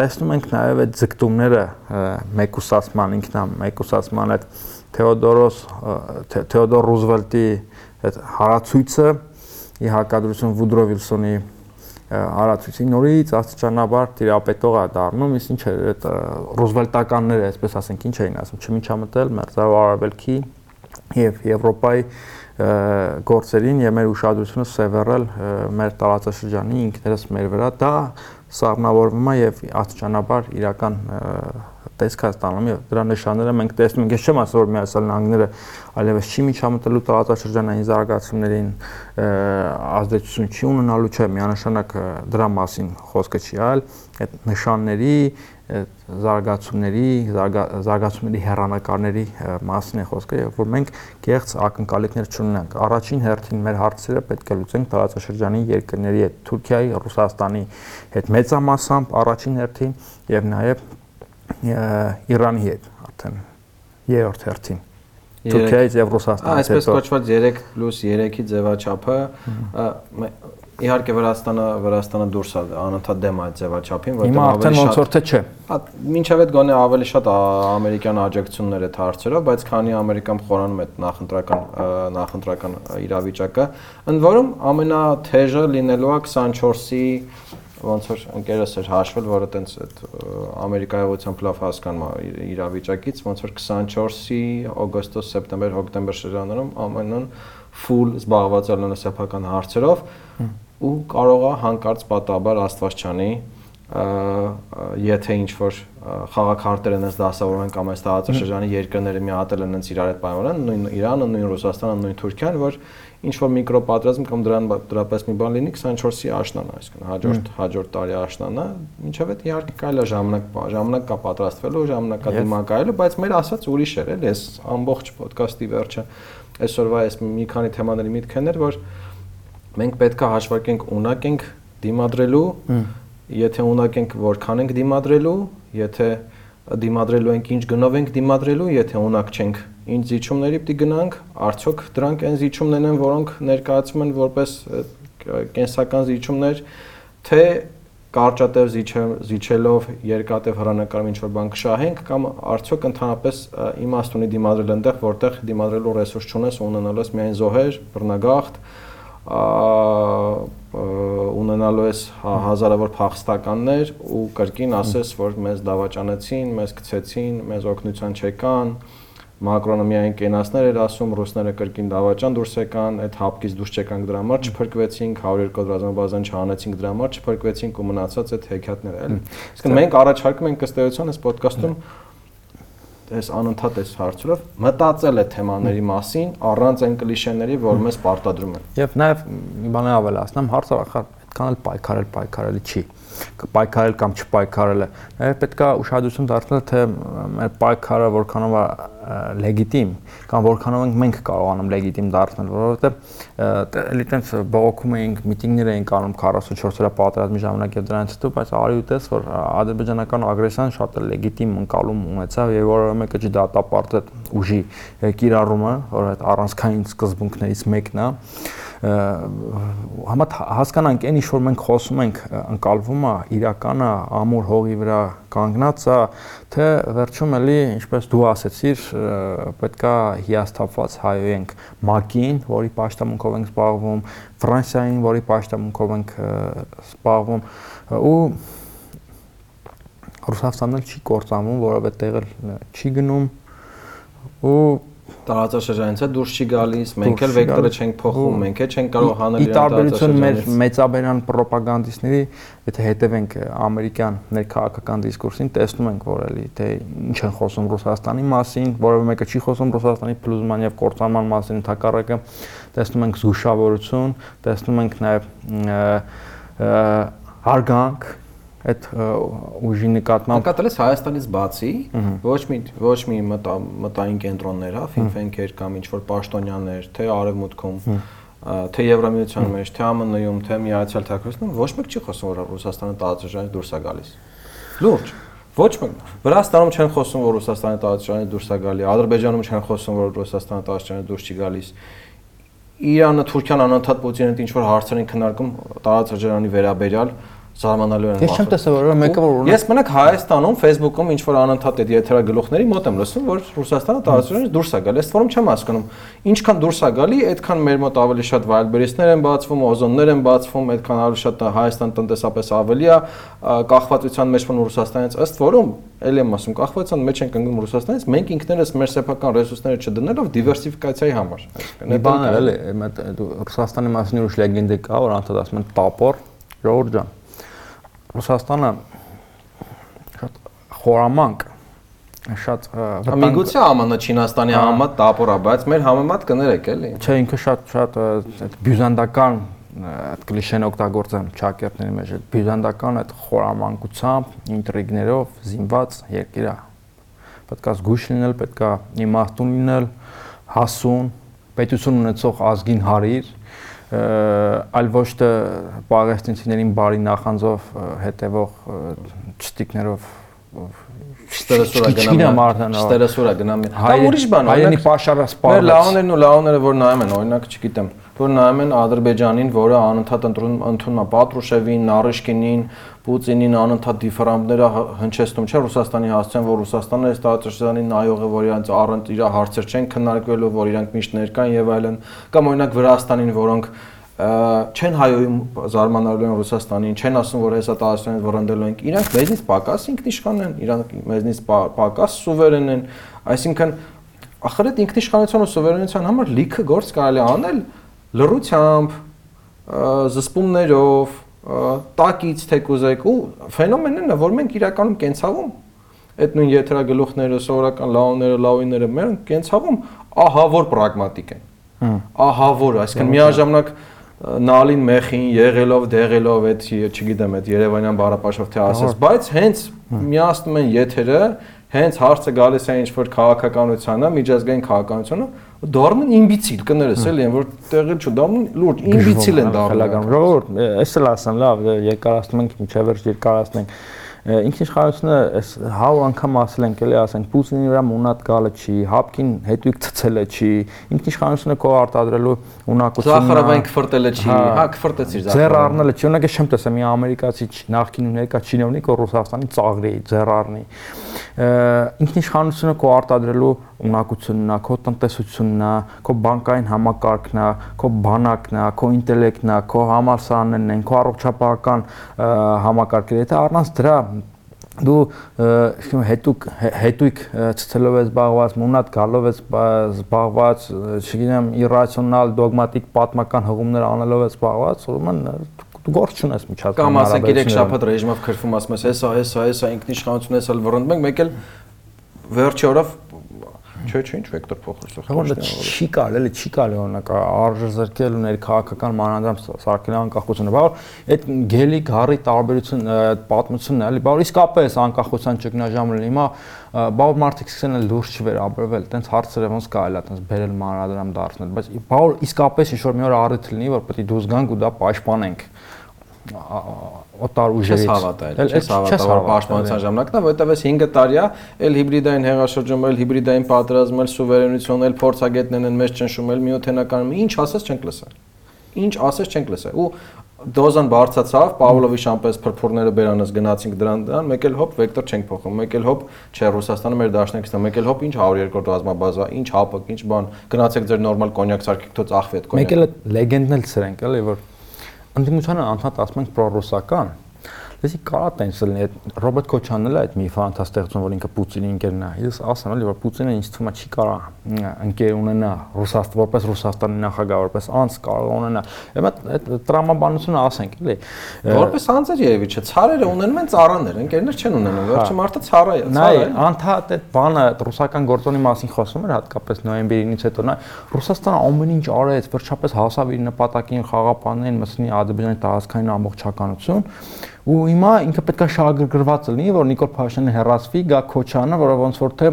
տեսնում ենք նաև այդ ձգտումները մեկուսացման ինքնամ մեկուսացման այդ Թեոդորոս Թեոդոր Ռուզվելտի այդ հարացույցը ի հակադրություն Վուդրո Վիլսոնի հարացույցի նորից աստիճանաբար տիրապետող է դառնում, իսկ ինչ է այդ Ռուզվելտականները, այսպես ասենք, ինչ էին ասում, չմիջամտել մերձավոր արաբելքի եւ Եվրոպայի գործերին եւ մեր ուշադրությունը սևեռել մեր տարածաշրջանի ինքներս մեր վրա դա սառնավորվում է եւ աստիճանաբար իրական տեսք է ստանում եւ դրա նշանները մենք տեսնում ենք։ Ես չեմ ասում որ Միացյալ Նահանգները այլևս չի միջամտելու տարածաշրջանային զարգացումներին ազդեցություն չի ունենալու, չէ, միանշանակ դրա մասին խոսքը չի, այլ այդ նշանների զարգացումների, զարգացումների հերանեկարների մասին է խոսքը, եւ որ մենք կեղծ ակնկալիքներ չունենանք։ Առաջին հերթին մեր հարցերը պետք է լուծենք տարածաշրջանի երկրների հետ, Թուրքիայի, Ռուսաստանի հետ մեծամասամբ առաջին հերթին եւ նաեւ Իրանի հետ արդեն երրորդ հերթին Թուրքիայից եւ Ռուսաստանից հետո այսպես կոչված 3+3-ի ձևաչափը իհարկե Վրաստանը Վրաստանը դուրս է անընդհատ դեմ այդ ձևաչափին, որտեղ ավելի շատ ոնց որ թե չէ։ Մինչև այդ գոնե ավելի շատ ամերիկյան աջակցություններ է հարցերով, բայց քանի Ամերիկան խորանում է նախընտրական նախընտրական իրավիճակը, ընդ որում ամենաթեժը լինելու է 24-ի ոնց որ ընկերս էր հաշվել, որը տենց այդ ամերիկայողությամբ լավ հասկանում է իրավիճակից, ոնց որ 24-ի օգոստոս, սեպտեմբեր, հոկտեմբեր շրջանում ԱՄՆ-ն full զբաղված է լինել սեփական հարցերով ու կարող է հանկարծ պատահաբար Աստվածչանի եթե ինչ որ խաղակարտեր են դասավորում են կամ այս տարածաշրջանի երկրները միատել են իրար հետ պայմանան, նույն Իրանը, նույն Ռուսաստանը, նույն Թուրքիան, որ ինչ որ միկրոպատրազմ կամ դրան դրապես մի բան լինի 24-ի աշնան, այսինքն հաջորդ հաջորդ տարի աշնանա, ինչև այդ իհարկե կարելի է ժամանակ ժամանակ կա պատրաստվելու, ժամանակ կա դիմակայելու, բայց մեր ասած ուրիշ էր, էլի, այս ամբողջ ոդկասթի վերջը այսօրվա այս մի քանի թեմաների միտքն էր, որ մենք պետքա հաշվարկենք ունակ ենք դիմադրելու եթե ունակ ենք որքան ենք դիմադրելու, եթե դիմադրելու ենք ինչ գնով ենք դիմադրելու, եթե ունակ չենք ինչ զիջումների պիտի գնանք, արդյոք դրանք այն զիջումներն են, որոնք ներկայացում են որպես կենսական զիջումներ, թե կարճատև զիջելով երկատև հրանակարում ինչ որ բան կշահենք կամ արդյոք ընդհանրապես իմաստ ունի դիմադրել այնտեղ, որտեղ դիմադրելու ռեսուրս չունես ու ունենալու ես միայն զոհեր, բռնագաղթ, ունենալու ես հա, հազարավոր փախստականներ ու կրկին ասես, որ մեզ դավաճանեցին, մեզ գցեցին, մեզ օգնության չեկան, Մակրոնը միայն կենասներ էր ասում, ռուսները կրկին դավաճան դուրս եկան, այդ հապկից դուրս չեկանք դրա համար, չփրկվեցինք, 102 ռազմաբազան չհանեցինք դրա համար, չփրկվեցինք ու մնացած այդ հեքիաթները, էլի։ Իսկ մենք առաջարկում ենք ըստ էության այս ոդկասթում այս անընդհատ այս հարցերով մտածել է թեմաների մասին առանց այն կլիշեների, որ մեզ պարտադրում են։ Եվ նաև մի բան ավելացնեմ, հարցը այդքան էլ պայքարել պայքարելի չի պայքարել կամ չպայքարելը նաև պետքա ուշադրություն դարձնել թե մեր պայքարը որքանով է լեգիտիմ կամ որքանով ենք մենք կարողանում լեգիտիմ դարձնել որովհետև էլի տենց բողոքում էինք միտինգներ էինք անում 44-րդ պատերազմի ժամանակ եւ դրանից հետո բայց արի ու տես որ ադրբեջանական ագրեսիան շատ է լեգիտիմ ընկալում ունեցավ եւ որը մեկը չի դատապարտել ուժի կիրառումը որ այդ առանցքային սկզբունքներից մեկն է համա հասկանանք այն ինչ որ մենք խոսում ենք ընկալվում է իրականը ամուր հողի վրա կանգնած է թե վերջում էլի ինչպես դու ասեցիր պետքա հիասթափված հայոյենք ՄԱԿ-ին, որի պաշտամունքով ենք զբաղվում, Ֆրանսիային, որի պաշտամունքով ենք զբաղվում ու Ռուսաստանն չի կործանվում, որովհետեւ չի գնում ու տարածաշրջանից է դուրս չի գալիս, մենք էլ վեկտորը չենք փոխում, մենք էլ չենք կարող հանել իրեն տարբերություն մեր մեծաբերան ռոպագանդիստների, եթե հետևենք ամերիկյան ներքաղաքական դիսկուրսին, տեսնում ենք, որ էլի թե ինչ են խոսում Ռուսաստանի մասին, որովհետեւ մեկը չի խոսում Ռուսաստանի փլուզման եւ կործանման մասին, ընդհակառակը տեսնում ենք զգուշավորություն, տեսնում ենք նաեւ հարգանք այդ ուժի նկատմամբ նկատել ես Հայաստանից բացի ոչ մի ոչ մի մտային կենտրոններ, հա, ֆինֆենքեր կամ ինչ որ պաշտոնյաներ, թե արևմուտքում, թե Եվրամիության մեջ, թե ԱՄՆ-ում, թե Միացյալ Թագավորությունում ոչ մեկ չի խոսում որ Ռուսաստանը տարածաշրջանից դուրս է գալիս։ Լուրջ Ոչ մեկ։ Վրաստանում չեն խոսում, որ Ռուսաստանը տարածաշրջանից դուրս է գալի, Ադրբեջանում չեն խոսում, որ Ռուսաստանը տարածաշրջանից դուրս չի գալիս։ Իրանը, Թուրքիան անընդհատ Պուտինին ինչ որ հարցեր են քննարկում տարածաշրջանի վերաբերյալ, զարմանալու են։ Ես չեմ տեսել որ մեկը որ Ես մենակ Հայաստանում Facebook-ում ինչ որ անընդհատ այդ եթերագլուխների մոտ եմ լսում, որ Ռուսաստանը տարածությունից դուրս է գալի։ Այս ֆորում չեմ հասկանում։ Ինչքան դուրս է գալի, այդքան մեր մոտ ավելի շատ վայելբերիստներ են բացվում, օզոններ են բացվում, այդքան ավելի շատ Հայաստան տնտեսապես ավելի է կախվածության մեջ von Ռուսաստանից ըստ որում ել եմ ասում կախվածության մեջ ենք ընկնում Ռուսաստանից, մենք ինքներս մեր սեփական ռեսուրսները չդնելով դիվերսիֆիկացիայի համար։ Մի բան է, էլի, Ռուսաստանի մասին ուրիշ լեգենդը կա, որ անդադ ասում են տապոր, ժողովուրդ ջան Ռուսաստանը շատ խորամանկ շատ Միգուցե ԱՄՆ Չինաստանի համեմատ տապորա, բայց մեր համեմատ կներեք էլի։ Չէ, ինքը շատ շատ այդ բյուզանդական այդ կլիշեն օգտագործեմ ճակերտների մեջ այդ բյուզանդական այդ խորամանկությամբ, ինտրիգներով զինված երկիր է։ Պետք է զգուշ լինել, պետք է իմաստուն լինել, հասուն, պետություն ունեցող ազգին հարիր, այլ ոչ թե պաղեստինցիներին բարի նախանձով հետևող ճստիկներով ստերեսուրա գնամ ստերեսուրա գնամ կամ ուրիշ բան հայերի պաշարը սպառած մեր լաոներն ու լաոները որ նայում են օրինակ չգիտեմ որ նայում են Ադրբեջանին որը անընդհատ ընդունում է Պատրուշևին, Նարիշկինին, Պուտինին անընդհատ դիֆերանտները հնչեցնում չէ Ռուսաստանի հասցեն, որ Ռուսաստանը այս տարածաշրջանի նայող է, որ իրանց առանց իր հարցեր չեն քննարկվելու, որ իրանք միշտ ներկան եւ այլն, կամ օրինակ Վրաստանին, որոնք չեն հայոյում զարմանալու են Ռուսաստանին, չեն ասում, որ հեսա տարածությունից վռնդելու ենք։ Իրանք մեզնից պակաս ինքնիշխան են, իրանք մեզնից պակաս սուվերեն են, այսինքն ախր այդ ինքնիշխանության ու սուվերենության համար լիքը գործ կարելի անել լռությամբ, զսպումներով, տակից թե կուզեք ու ֆենոմենն է, որ մենք իրականում կենցաղում այդ նույն եթերագլուխները, սովորական լաոները, լաուիները մեր կենցաղում ահա որ պրագմատիկ են։ Ահա որ, այսինքն միաժամանակ նալին մեխին եղելով դեղելով այդ չգիտեմ այդ Երևանյան բարապաշով թե ասես, բայց հենց միացնում են եթերը հենց հարցը գալիս է ինչ որ քաղաքականությանը, միջազգային քաղաքականությունը, դառնում իմբիցիլ կներես էլի, որ տեղը չու դառնում լուրջ իմբիցիլ են դառնում։ Ժողովուրդ, էս էլ ասեմ, լավ, երկարացնում ենք, միջև վերջ երկարացնենք ինքնիշխանությունը այս հավ անգամ ասել ենք էլի ասենք Պուտինի վրա մունատ գալը չի, հապկին հետույք ցցելը չի, ինքնիշխանությունը կո արտադրելու ունակությունը Զախարովային քֆրտելը չի, հա քֆրտեցիր Զախարովը։ Ձեռ առնելը չի, օրինակ չեմ տեսա մի ամերիկացի նախկին ու ներկա չինովնիկ որ Ռուսաստանի ծաղրի ձեռ առնի։ Ինքնիշխանությունը կո արտադրելու ունակությունն է, քո տնտեսությունն է, քո բանկային համակարգն է, քո բանակն է, քո ինտելեկտն է, քո համալսարաններն են, քո առողջապահական համակարգերը։ Եթե առնանց դրա դու իշխում հետուկ հետույք ցցելով ես զբաղված, մունատ գալով ես զբաղված, չգիտեմ, իրացիոնալ դոգմատիկ պատմական հղումներ անելով ես զբաղված, ուրեմն դու գործ չունես միջազգային կամ ասենք 3 շաբաթ ռեժիմով քրվում ասում ես, հեսա, հեսա, հեսա ինքնիշխանություն ես ալ վռնդում ենք, մեկ էլ վերջի օրով Չէ, չէ, ինչ վեկտոր փոխել սա։ Չի կարելի, էլի չի կարելի օրինակ արժեզրկել ներքաղաքական մանրամասն սարքել անկախությունը, բայց այդ գելի գարի տարբերություն պատմությունն է, էլի, բայց իսկապես անկախության ճգնաժամը հիմա բավ մարդիկ սկսեն էլ դուրս չվերաբերվել, տենց հարցերը ոնց կարելի է տենց բերել մանրադրամ դարձնել, բայց բավ իսկապես ինչ որ մի օր առիթ լինի, որ պետք է դուրս գանք ու դա պաշտպանենք օտար ուժերից։ Չես հավատալ, չես հավատալ, որ պաշտպանության ժամանակն է, որովհետև այս 5 տարիա էլ հիբրիդային հեղաշրջում, էլ հիբրիդային պատերազմ, էլ սուվերենություն, էլ փորձագետներն են մեզ ճնշումել, միութենականում, ինչ ասես չենք լսել։ Ինչ ասես չենք լսել։ Ու դոզան բարձացավ, Պավլովի շամպես փրփուրները բերանից գնացինք դրան դրան, մեկ էլ հոп վեկտոր չենք փոխում, մեկ էլ հոп չէ Ռուսաստանը մեր դաշնակիցն է, մեկ էլ հոп ինչ 102 ռազմաբազա, ինչ հապը, ինչ բան, գնացեք ձեր նորմալ կոնյակ սարքեք թող ախվի այդ կոնյակը։ Մեկ էլ լեգենդն էլ սրանք էլի որ ընդդիմությանը անդադ ասում ենք պրոռուսական, Դեսի կարա տենց լինի այդ Ռոբերտ Քոչանն էլ այդ միֆը անդաստեղծում որ ինքը Պուտինի ընկերն է։ Ես ասեմ էլի որ Պուտինը ինձ թվում է չի կարա ընկեր ունենա Ռուսաստան որպես Ռուսաստանի նախագահ որպես անց կարող ունենա։ Հիմա այդ տրամաբանությունը ասենք էլի։ Որպես անձեր երևի չէ, ցարերը ունենում են ծառաներ, ընկերներ չեն ունենում։ Վերջը մարդը ցառա է, ցառա է։ Անդադ այդ բանը ռուսական գործոնի մասին խոսում էր հատկապես նոյեմբերինից հետո նա Ռուսաստանը ամեն ինչ արեց, վերջապես հասավ իր նպատակին խաղապաններին մտցնի Ադրբեջանի տարածքային ամբողջականություն ու հիմա ինքը պետքա շահագրգռված լինի, որ Նիկոլ Փաշինյանը հերացվի, գա Քոչյանը, որը ոնց որ թե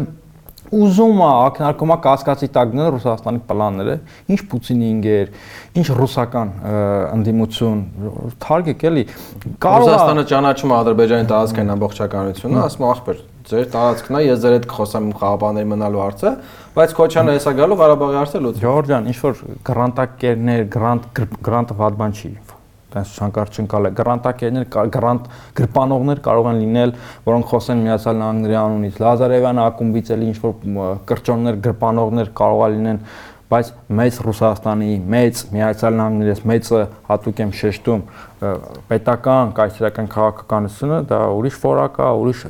ուզում է ակնարկում է կասկածի տակ դնել Ռուսաստանի պլանները, ինչ Պուտինի ինգեր, ինչ ռուսական ընդդիմություն, թարգեք էլի։ Կարող Ռուսաստանը ճանաչում է Ադրբեջանի տարածքային ամբողջականությունը, ասում ախպեր, ձեր տարածքն է, ես ձեր հետ կխոսեմ խաղապանների մնալու հարցը, բայց Քոչյանը հեսա գալու Ղարաբաղի հարցը լուծի։ Ժորժ ջան, ինչ որ գրանտակերներ, գրանտ գրանտը վատ բան չի տես շանկարչնկալ է գրանտակերներ գրանտ գրպանողներ կարող են լինել որոնք խոսեն միացյալ նահանգների անունից լազարևյան ակումբից էլ ինչ որ կրճոններ գրպանողներ կարող է լինեն բայց մեծ Ռուսաստանի մեծ միացյալ նահանգներից մեծը հատուկ եմ շեշտում պետական կայսերական քաղաքականությունը դա ուրիշ ֆորակ է ուրիշ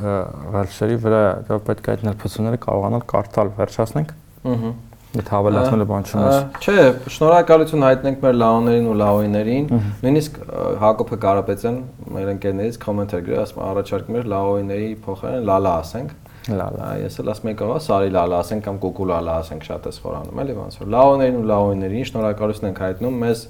ռելսերի վրա դա պետք է այդ ներփծումները կարողանալ կարդալ վերջացնենք ըհը Այդ հավելացնելը բան չունես։ Չէ, շնորհակալություն հայտնենք մեր լաոներին ու լաոիներին։ Նույնիսկ Հակոբը Կարապետյան մեր ընկերներից կոմենտ էր գրել, ասում առաջարկում էր լաոիների փոխարեն լալա ասենք։ Լալա։ Ես էլ ասում եկա, սարի լալա ասենք կամ կուկու լալա ասենք, շատ էս խորանում էլի ոնց որ։ Լաոներին ու լաոիներին շնորհակալություն ենք հայտնում մեզ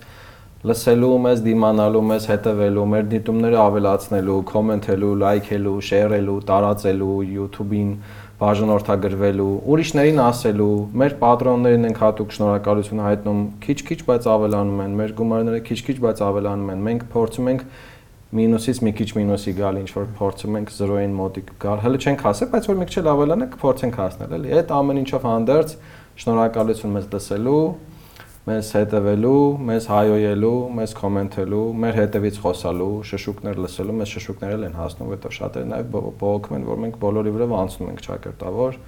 լսելու, մեզ դիմանալու, մեզ հետևելու, մեր դիտումները ավելացնելու, կոմենթելու, լայքելու, շեյրելու, տարածելու YouTube-ին բաժանորդագրվելու, ուրիշներին ասելու, մեր պատրոններին ենք հատուկ շնորհակալություն հայտնում, քիչ-քիչ, բայց ավելանում են, մեր գումարները քիչ-քիչ, բայց ավելանում են։ Մենք փորձում ենք մինուսից մի քիչ մինուսի գալ, ինչ որ փորձում ենք 0-ին մոտիկ գալ։ Հələ չենք հասել, բայց որ մի քիչ ավելանա, կփորձենք հասնել, էլի։ Այդ ամեն ինչով հանդերձ շնորհակալություն մեզ լսելու, մեզ հետևելու, մեզ հայոյելու, մեզ կոմենթելու, մեր հետևից խոսալու, շշուկներ լսելու, մեզ շշուկներ են հասնում, որովհետև շատերը նաև բողոքում են, որ մենք բոլորի վրա անցնում ենք ճակերտավոր,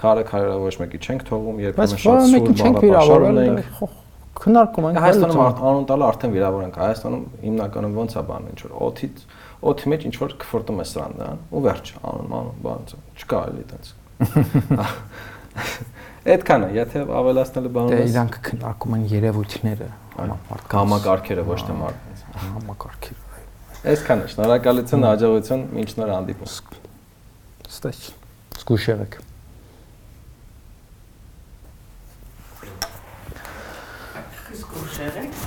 քարը քարը ոչ մեկի չենք թողում, երբեմն շատ սուր բառապաշարում ենք քննարկում ենք Հայաստանում անուն տալը արդեն վիրավոր ենք Հայաստանում հիմնականում ոնց է բանը ինչ որ օթից օթի մեջ ինչ որ կֆորտում է սրան դրան ու վերջ անուն անուն բան չկա էլի այդպես (laughs) (laughs) Այդքանը, եթե ավելացնելը բանում ես։ Դե իրանք քննարկում են երևույթները, համապարտ համակարգերը ոչ թե մարդկանց։ Համակարգերը։ Այսքանը, շնորհակալություն, աջակցություն, մինչ նոր հանդիպում։ Ստեյ։ Զգուշ եղեք։ Զգուշ եղեք։